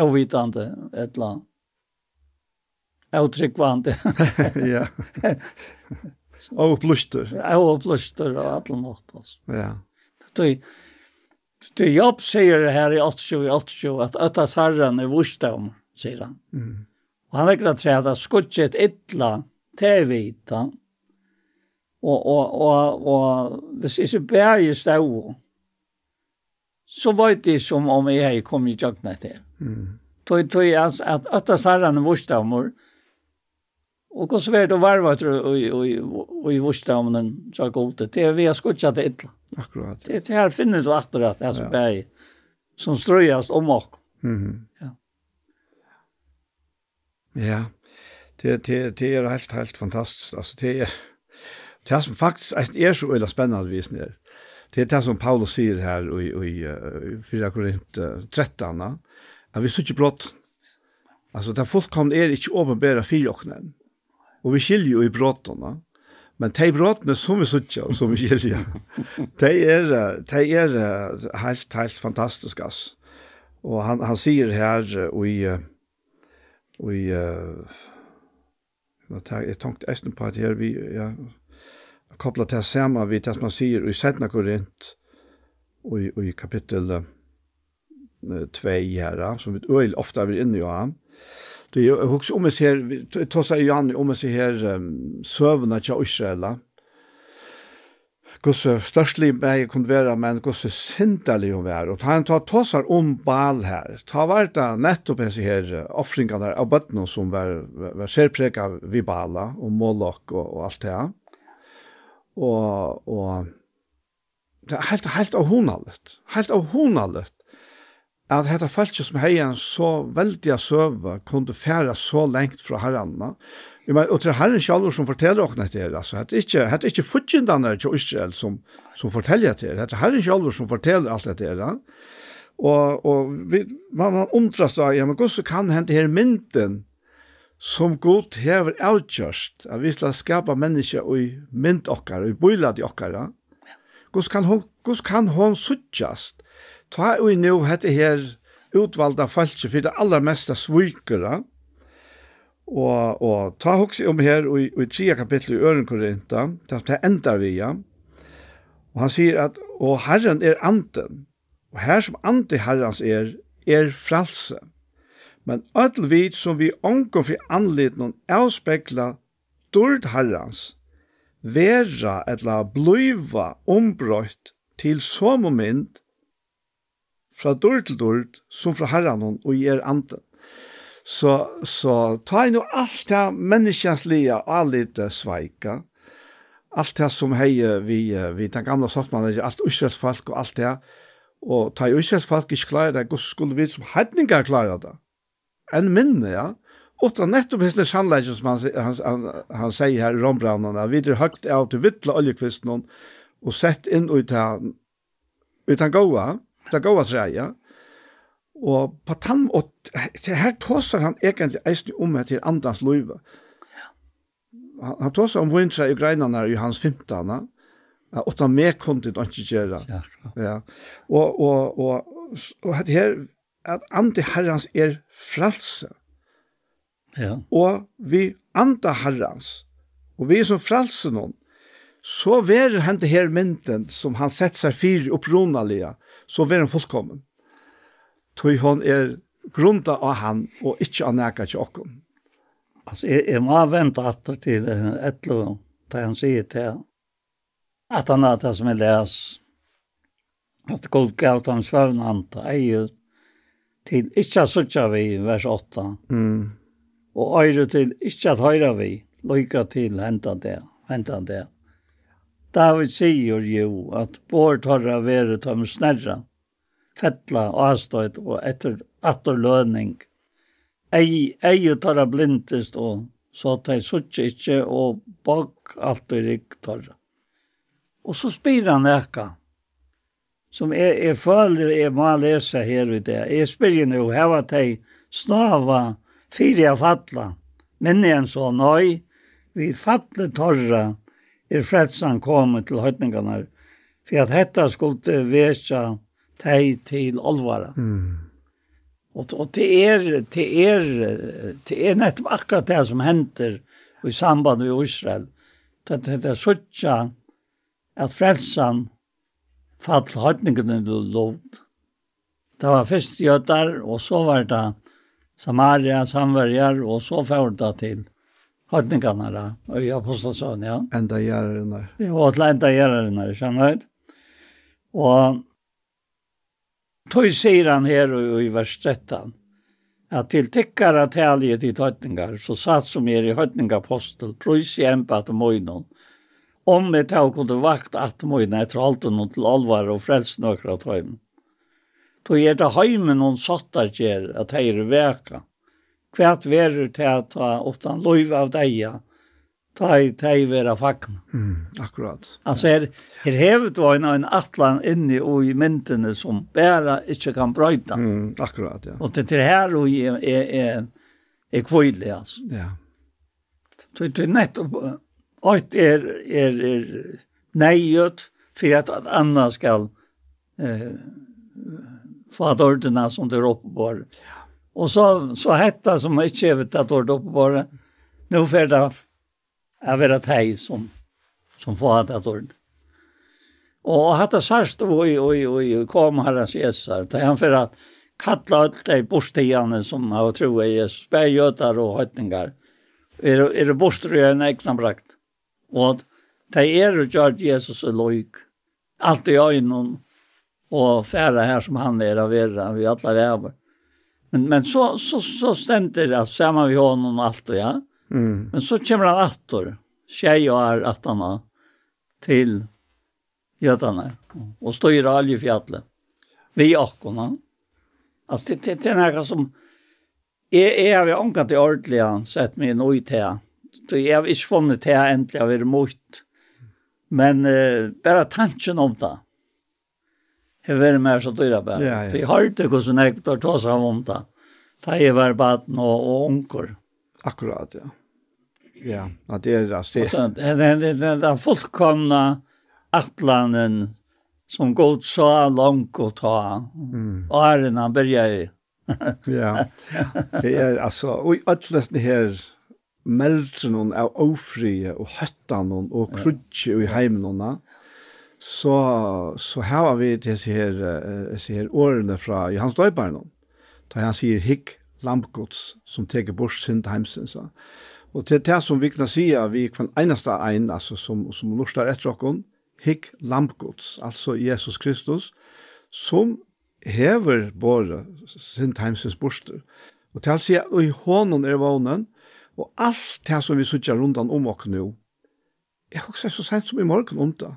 S8: avvitende, et eller annet. Avtryggvande.
S1: ja. Og
S8: oppluster. Og oppluster og alt annet. Altså.
S1: Ja.
S8: Du, du jobb sier det her i 87-87 at Øttas herren er vurst om, sier han.
S1: Mm.
S8: Og han legger til at skudget ytla til vita. Og, og, og, og hvis ikke bæg i stå, så var det som om jeg kom kommit i jagna etter.
S1: Mm.
S8: Tog, tog at att åtta sarran vurstamor och hur svårt att varva och i vurstamnen så gott det. Det vi har skuttet det illa.
S1: Akkurat.
S8: Det, det här finner du akkurat alltså ja. berg som ströjas om oss.
S1: Mm.
S8: Ja.
S1: Ja. Det det det är helt helt fantastiskt. Alltså det är det som faktiskt är så öla spännande visning. Det är det som Paulus säger här i, i, i 4 Korint 13. Att vi sitter blott. Alltså det fullkomn är inte åpenbara för jocknen. Och vi skiljer ju i brottarna. Men de brottene som vi sitter og som vi skiljer. de er, de er helt, helt fantastiske, ass. Og han, han sier her, og i... og i uh, jeg tenkte efter på at her, vi... Ja, koppla til saman vi det som han sier i Sedna Korint og i, og i kapittel 2 her, som vi øyel ofta er inne i ham. Det er jo om vi ser, tåsa i Johan, om vi ser her um, til Israel. gosse størstlig meg kunne være, men gosse sinterlig hun være. Og han tar tåsar om bal her. Ta vært det nettopp hans her offringene av bøttene som var, var, var vi bala og Moloch og, og alt det her og, og det er helt, helt avhånallet, helt avhånallet, at dette feltet som heier en så veldig søve, kunne fære så lengt fra herrene. Men, og til herren selv som forteller dere til altså, det er ikke, det er ikke fudgjendene til Israel som, som forteller til Hetta det er herren selv som forteller alt det til. Og, og vi, man, man undrer seg, ja, men hvordan kan hente her mynden som god hever avgjørst at vi skal skapa mennesker i mynd okkar, i bøylad i ja. Gus kan hon, gus kan hon suttjast. Ta ui nu hette her utvalda falske for det aller meste svukere. Og, og ta hoksi om her i, i tredje kapittel i Øren Korinta, det enda vi, ja. Og han sier at, og Herren er anden, og her som ante Herrens er, er fralse. Mm men öll vit som vi onko fri anledning avspekla dord herrans, vera etla bluiva ombrøtt til som mynd fra dord til dord som fra herran og i er anden. Så, så ta inn nå alt det menneskjenslige og litt sveika, alt det som hei vi, vi den gamle sottmannen, alt Israels folk og alt det, og ta i Israels folk ikke klarer det, hvordan skulle vi som hedninger klare det en minne, ja. Utan nettopp hans det sannleggen som han, han, han, han sier her i rombrannene, vi er høgt av til vittla oljekvisten og sett inn ut av ut han gåa, ut han gåa treia, og på tann, og her tåsar han egentlig eisne om her til andans løyve. Han, han tåsar om vintra i greinene i hans 15 Ja, åtta mer kontent han ikke gjøre.
S8: Ja,
S1: og, og, og, og, og her, at ande herrans er fralse.
S8: Ja.
S1: Og vi anda herrans, og vi er som fralse noen, så verer hente her mynden som han sett seg fyr opprunalige, så ver han fullkommen. Tøy hon er grunda av han, og ikkje av neka til okkom.
S8: Altså, jeg, jeg må vente atter til etlo, da han sier til at han er det som jeg les, at god gav dem svøvnant, eier til ikke at vi i vers 8.
S1: Mm.
S8: Og øyre til ikke at høyre vi, lykka til henta det, henta det. David sier jo at bor torra vere tom snerra, fettla, og avstøyt og etter atter løning. Ei, ei torra blindest og så at jeg sutja ikke og bak alt og rik torra. Og så spyr han ekka, som jeg, jeg føler jeg må lese her i det. Jeg spiller nå, her var det snava fire av fatla. Men jeg så nøy, vi fatle torra, er fredsan kommet til høytningene, for at dette skulle vese teg til alvara.
S1: Mm.
S8: Og, og det er, det er, det er nettopp akkurat det som henter i samband med Israel. Det, det er sånn at frelsen fall høytningene du lovd. Det var først jøder, og så var det Samaria, Samverjar, og så førte det til høytningene da, og i apostelsøen, ja.
S1: Enda gjerne.
S8: Ja, og til enda gjerne, skjønner du? Og tog sier han her og i vers 13, at til tikkara talje til høytningar, så satt som er i høytningapostel, prøys i empat og møynon, om jeg tar kunne vakt at møyne etter alt og noen til alvar og frels nøkker av tøymen. Då er det heimen hon sattar gjer at hei er veka. Hvert verur til at ta åttan loiv av deia, ta i tei vera fagn.
S1: Mm, akkurat.
S8: Altså her, her hevet var en, en atlan inni og i myndene som bæra ikkje kan brøyta.
S1: Mm, akkurat, ja.
S8: Og til, det her og er, er, er, er kvøylig, altså.
S1: Ja.
S8: Det er nettopp Eit er, er, er neiut for at at anna skal eh, få ordena som det er oppe på. Og så, så hetta som ikke er tatt ord oppe på, nå får det av vera teg som, som får att ord. Og hatta sarst oi, oi, oi, kom herrens jesar, da han for at kalla alt de borstiene som har tro i Jesus, bægjøtar og høytningar, er, er en egna brakt og at de er og gjør Jesus og loik, Alt i øynene og fære her som han er av vera, vi alle ræver. Men, men så, så, så stender det at sammen vi honom alt og ja.
S1: Mm.
S8: Men så kommer han attor, tjej og er attarna, til jötarna och styr alle fjallet. Vi åkorna. Altså, det, det, det er noe som är, är vi ångat i ordentlig sett med noe til så jeg har ikke funnet til jeg endelig har vært mot. Men uh, bare tanken om det. Jeg vil være med så dyra bare.
S1: Ja, ja.
S8: Så jeg har ikke hvordan jeg tar ta seg om det. Da jeg var baden og, og onker.
S1: Akkurat, ja. Ja, ja det er det.
S8: Altså, den, den, den, den fullkomna atlanen som god så langt å ta. Mm. Åren han begynte.
S1: ja, det er altså, og i ødelsen her, meldren av ofrie og høttan og krutje i heimen så, så har vi disse her, disse her årene fra Johans Døybaren da han sier hikk lampgods som teker bort synd heimsins og til det som vi kan si vi kan eneste ein altså, som, som lustar etter okken hikk lampgods altså Jesus Kristus som hever båret synd heimsins borster og til å si at i hånden er vånen Og alt det som vi sitter rundan om oss nå, jeg har også så sent som i morgen om det.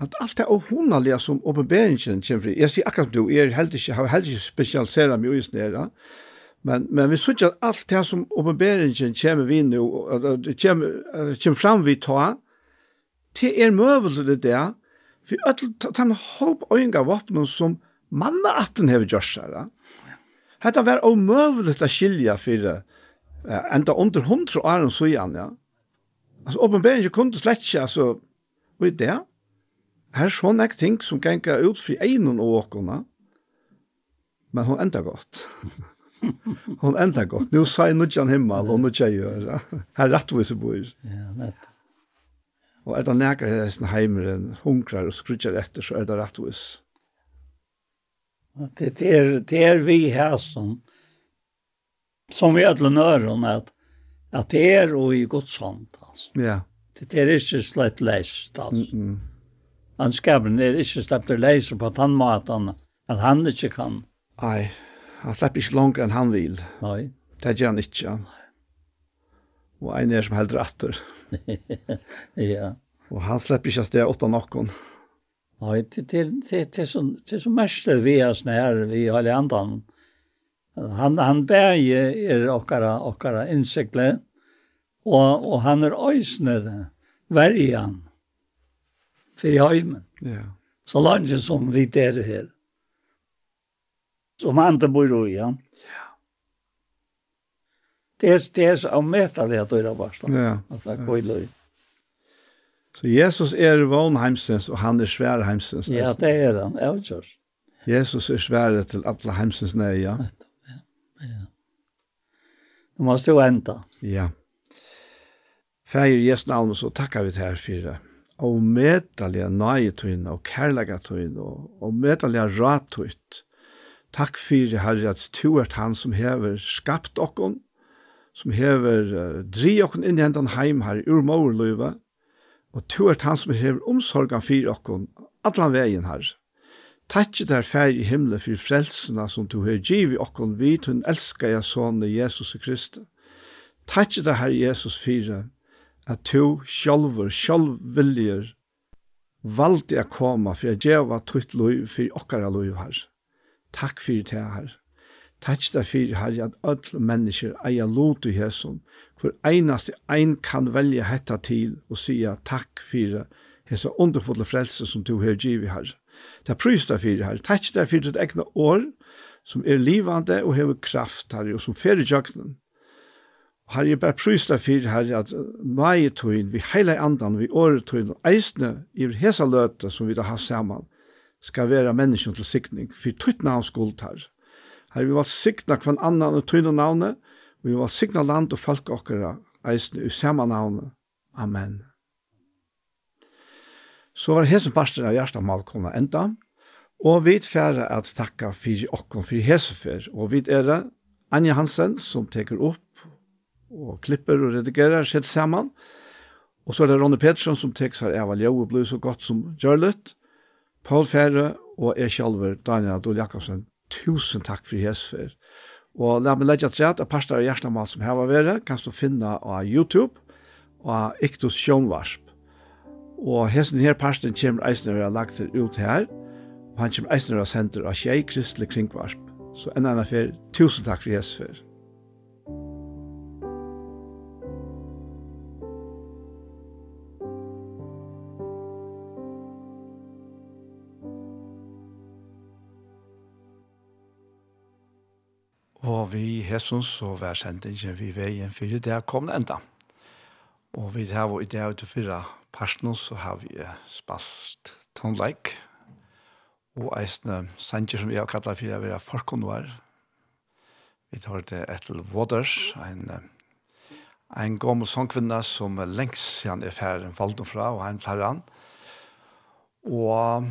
S1: At alt det åhåndelige som oppenberingen kommer fri, jeg sier akkurat nå, jeg er heldig ikke, har heldig ikke spesialiseret meg i snedra, men, men vi sitter alt det som oppenberingen kommer vi nå, kommer, kommer fram vi ta, til er møvel det for at han håp øynga våpnen som manna atten hever gjørs her. Hetta var omøvelig å skilja for fyrir enda under hundra åren så igjen, ja. Altså, åpenberingen kunne slett ikke, altså, og i det, her er sånn ek ting som genga ut fri einen og åkona, men hun enda godt. hon enda godt. Nå sa jeg nudjan himmel, og nudjan gjør, ja. Her rettvise bor.
S8: Ja, nett.
S1: Og er det nækker sin heimeren, hunkrar og skrutjar etter, så er det rettvis.
S8: Det er, det er vi her som som vi alle nøren, at, at det er jo i Guds hand. altså.
S1: Ja.
S8: Det er ikke slett leist, altså.
S1: Mm -mm.
S8: Han er är inte släppt läst på den måten, at han ikke kan.
S1: Nei, han slipper ikke långt enn han vil.
S8: Nei.
S1: Det gjør han ikke. Og en er som helt rätter.
S8: ja.
S1: Og han släpper inte at det är åtta någon.
S8: Nej, det är så mest vi är sådana här, vi har i andan. Han, han bæge er okkara, okkara innsikle, og, og han er øysnede, verjan, for i høymen.
S1: Ja.
S8: Så langt som vi der her. Som andre bor i, ja. Det er, det er så avmettelig at det er varslet.
S1: Ja.
S8: At det er køyler.
S1: Så Jesus er vanheimsens, og han er sværheimsens.
S8: Ja, det er han, avgjørs.
S1: Jesus er svær til alle heimsens nei Ja.
S8: Det måste ju ända.
S1: Ja. Färger i Jesu namn så tackar vi till här fyra. Og medaliga nöjetøyne og kærlegatøyne og, og medaliga ratøyt. Takk fyrir Herre at du er han som hever skapt okkon, som hever uh, dri okkon inn i hendan heim her ur morløyve, og du er han som hever omsorgan fyrir okkon, allan vegin her. Takk der fær i himmelen for frelsene som du har givet okkon vid, hun elsker jeg sånne Jesus Kristus. Takk der her Jesus fire, at du sjálfur, sjálfviljer, valgte jeg komme for jeg djeva tutt lov for okkara lov her. Takk for det her. Takk der fyrir her at alle mennesker eier lot i hesson, for eneste ein kan velge hetta til og sia takk for det, Hesa underfulle frelse som du har givet her. Det er prøyst deg for her. Takk deg for ditt egne år, som er livande og hever kraft her, og som fer i jøkkenen. Her er bare prøyst deg for her, at maietøyen, vi heile andan, vi åretøyen, og eisne, i hesa løte som vi da har saman, skal være mennesken til sikning, for tøyt navn skuld her. Her vi var sikna kvann annan og tøyne navnet, vi var sikna land og folk okkara, eisne, i samme navnet. Amen. Så var hesen parster av hjertemal kommet enda, og vi færre at takka fyrir okkom fyrir hesefer, og vi er det Anja Hansen som teker opp og klipper og redigerer sett saman, og så er det Ronny Pettersson som teker seg av Ljø og blir så godt som Gjørlet, Paul Færre og jeg selv, Daniel Adol Jakobsen, tusen takk for hesefer. Og la meg legge til at parster av hjertemal som her var være, kan du finne av YouTube og Iktus Sjønvarsp. Og hesten her parsten kommer eisen å være lagt ut her, og han kommer eisen å være sender av tjei kristelig kringvarp. Så enda en affær, tusen takk for hestfer. Og vi hesten så vær sendingen vi veien fyrir det kom enda. Og vi har i det ut og fyrra parten så har vi spalt tonleik, og eisne sanger som vi har kallat for å være forkonvar. Vi tar det etter Waters, en, en gammel sångkvinne som lengst siden er ferdig falt fra, og han tar han. Og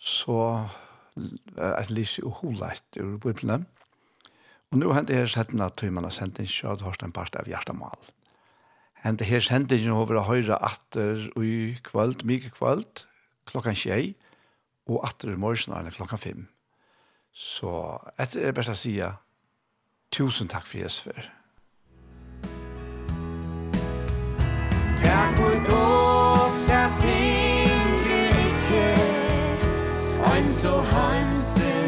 S1: så et lyse og holeit ur Bibelen. Og nå hent er settene at man har sendt inn kjød, hørst en part av hjertemål. Hent her sendingen over å høre atter i kvöld, mye kvöld, klokkan tjei, og atter i morgen eller klokkan fem. Så etter er det best å si tusen takk for Jesus for.
S2: Takk for dog, takk ting til ikke, ein så hansen.